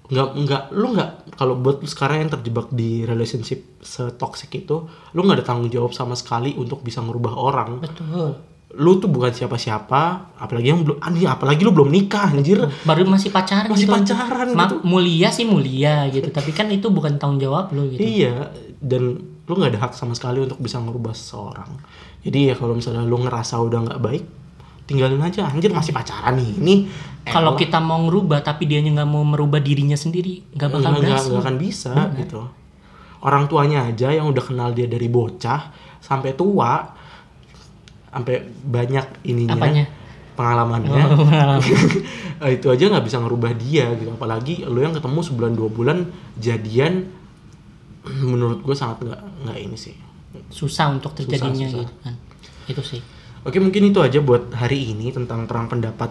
nggak nggak lu nggak kalau buat lu sekarang yang terjebak di relationship setoxic itu lu nggak ada tanggung jawab sama sekali untuk bisa ngerubah orang betul lu tuh bukan siapa-siapa apalagi yang belum anjing apalagi lu belum nikah anjir baru masih pacaran Masih gitu. pacaran Ma- gitu. mulia sih mulia gitu tapi kan itu bukan tanggung jawab lo gitu Iya, dan lu nggak ada hak sama sekali untuk bisa ngerubah seseorang. Jadi ya kalau misalnya lu ngerasa udah nggak baik, tinggalin aja. Anjir masih pacaran nih. Ini kalau kita mau ngerubah tapi dia nggak mau merubah dirinya sendiri nggak bakal nggak- berhasil nggak akan bisa gitu. Orang tuanya aja yang udah kenal dia dari bocah sampai tua, sampai banyak ininya Apanya? pengalamannya. Oh, pengalaman. [LAUGHS] Eh, itu aja nggak bisa ngerubah dia gitu. Apalagi lu yang ketemu sebulan dua bulan jadian, menurut gue sangat nggak nggak ini sih. susah untuk terjadinya susah. gitu kan itu sih Oke mungkin itu aja buat hari ini tentang perang pendapat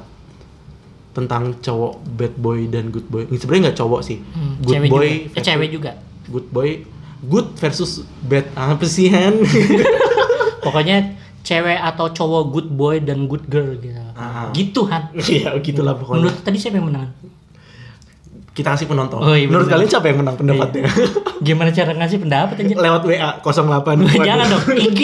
tentang cowok bad boy dan good boy. Ini sebenarnya nggak cowok sih. Hmm, good cewek boy juga. Eh, versus- cewek juga Good boy, good versus bad apa sih Han? [LAUGHS] pokoknya cewek atau cowok good boy dan good girl gitu Ah. gitu han [LAUGHS] Iya gitulah pokoknya. menurut tadi siapa yang menang Kita kasih penonton. Oh, iya, Menurut bener. kalian siapa yang menang pendapatnya? [LAUGHS] gimana cara ngasih pendapat aja Lewat WA 08. [LAUGHS] jangan dong IG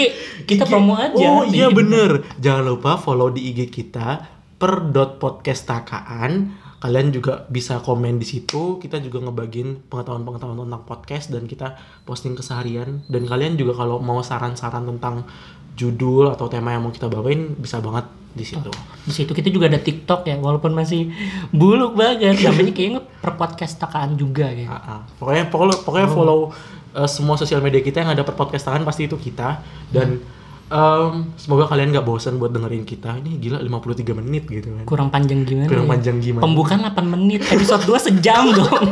kita promo aja Oh iya Nih. bener. Jangan lupa follow di IG kita per dot podcast takaan. Kalian juga bisa komen di situ. Kita juga ngebagiin pengetahuan-pengetahuan tentang podcast dan kita posting keseharian. Dan kalian juga kalau mau saran-saran tentang judul atau tema yang mau kita bawain bisa banget di situ. di situ kita juga ada TikTok ya walaupun masih buluk banget [LAUGHS] namanya kayaknya per podcast takaan juga gitu ah. Pokoknya pokoknya, pokoknya follow uh, semua sosial media kita yang ada per podcast takaan pasti itu kita dan em, semoga kalian nggak bosan buat dengerin kita. Ini gila 53 menit gitu kan. kurang panjang gimana Kurang ya? panjang gimana? pembukaan 8 menit episode 2 sejam dong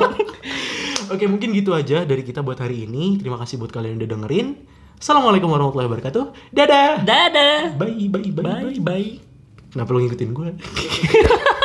[LAUGHS] Oke, mungkin gitu aja dari kita buat hari ini. Terima kasih buat kalian yang udah dengerin. Assalamualaikum warahmatullahi wabarakatuh. Dadah. dadah Bye, bye, bye, bye bye Kenapa lu ngikutin gue? [LAUGHS]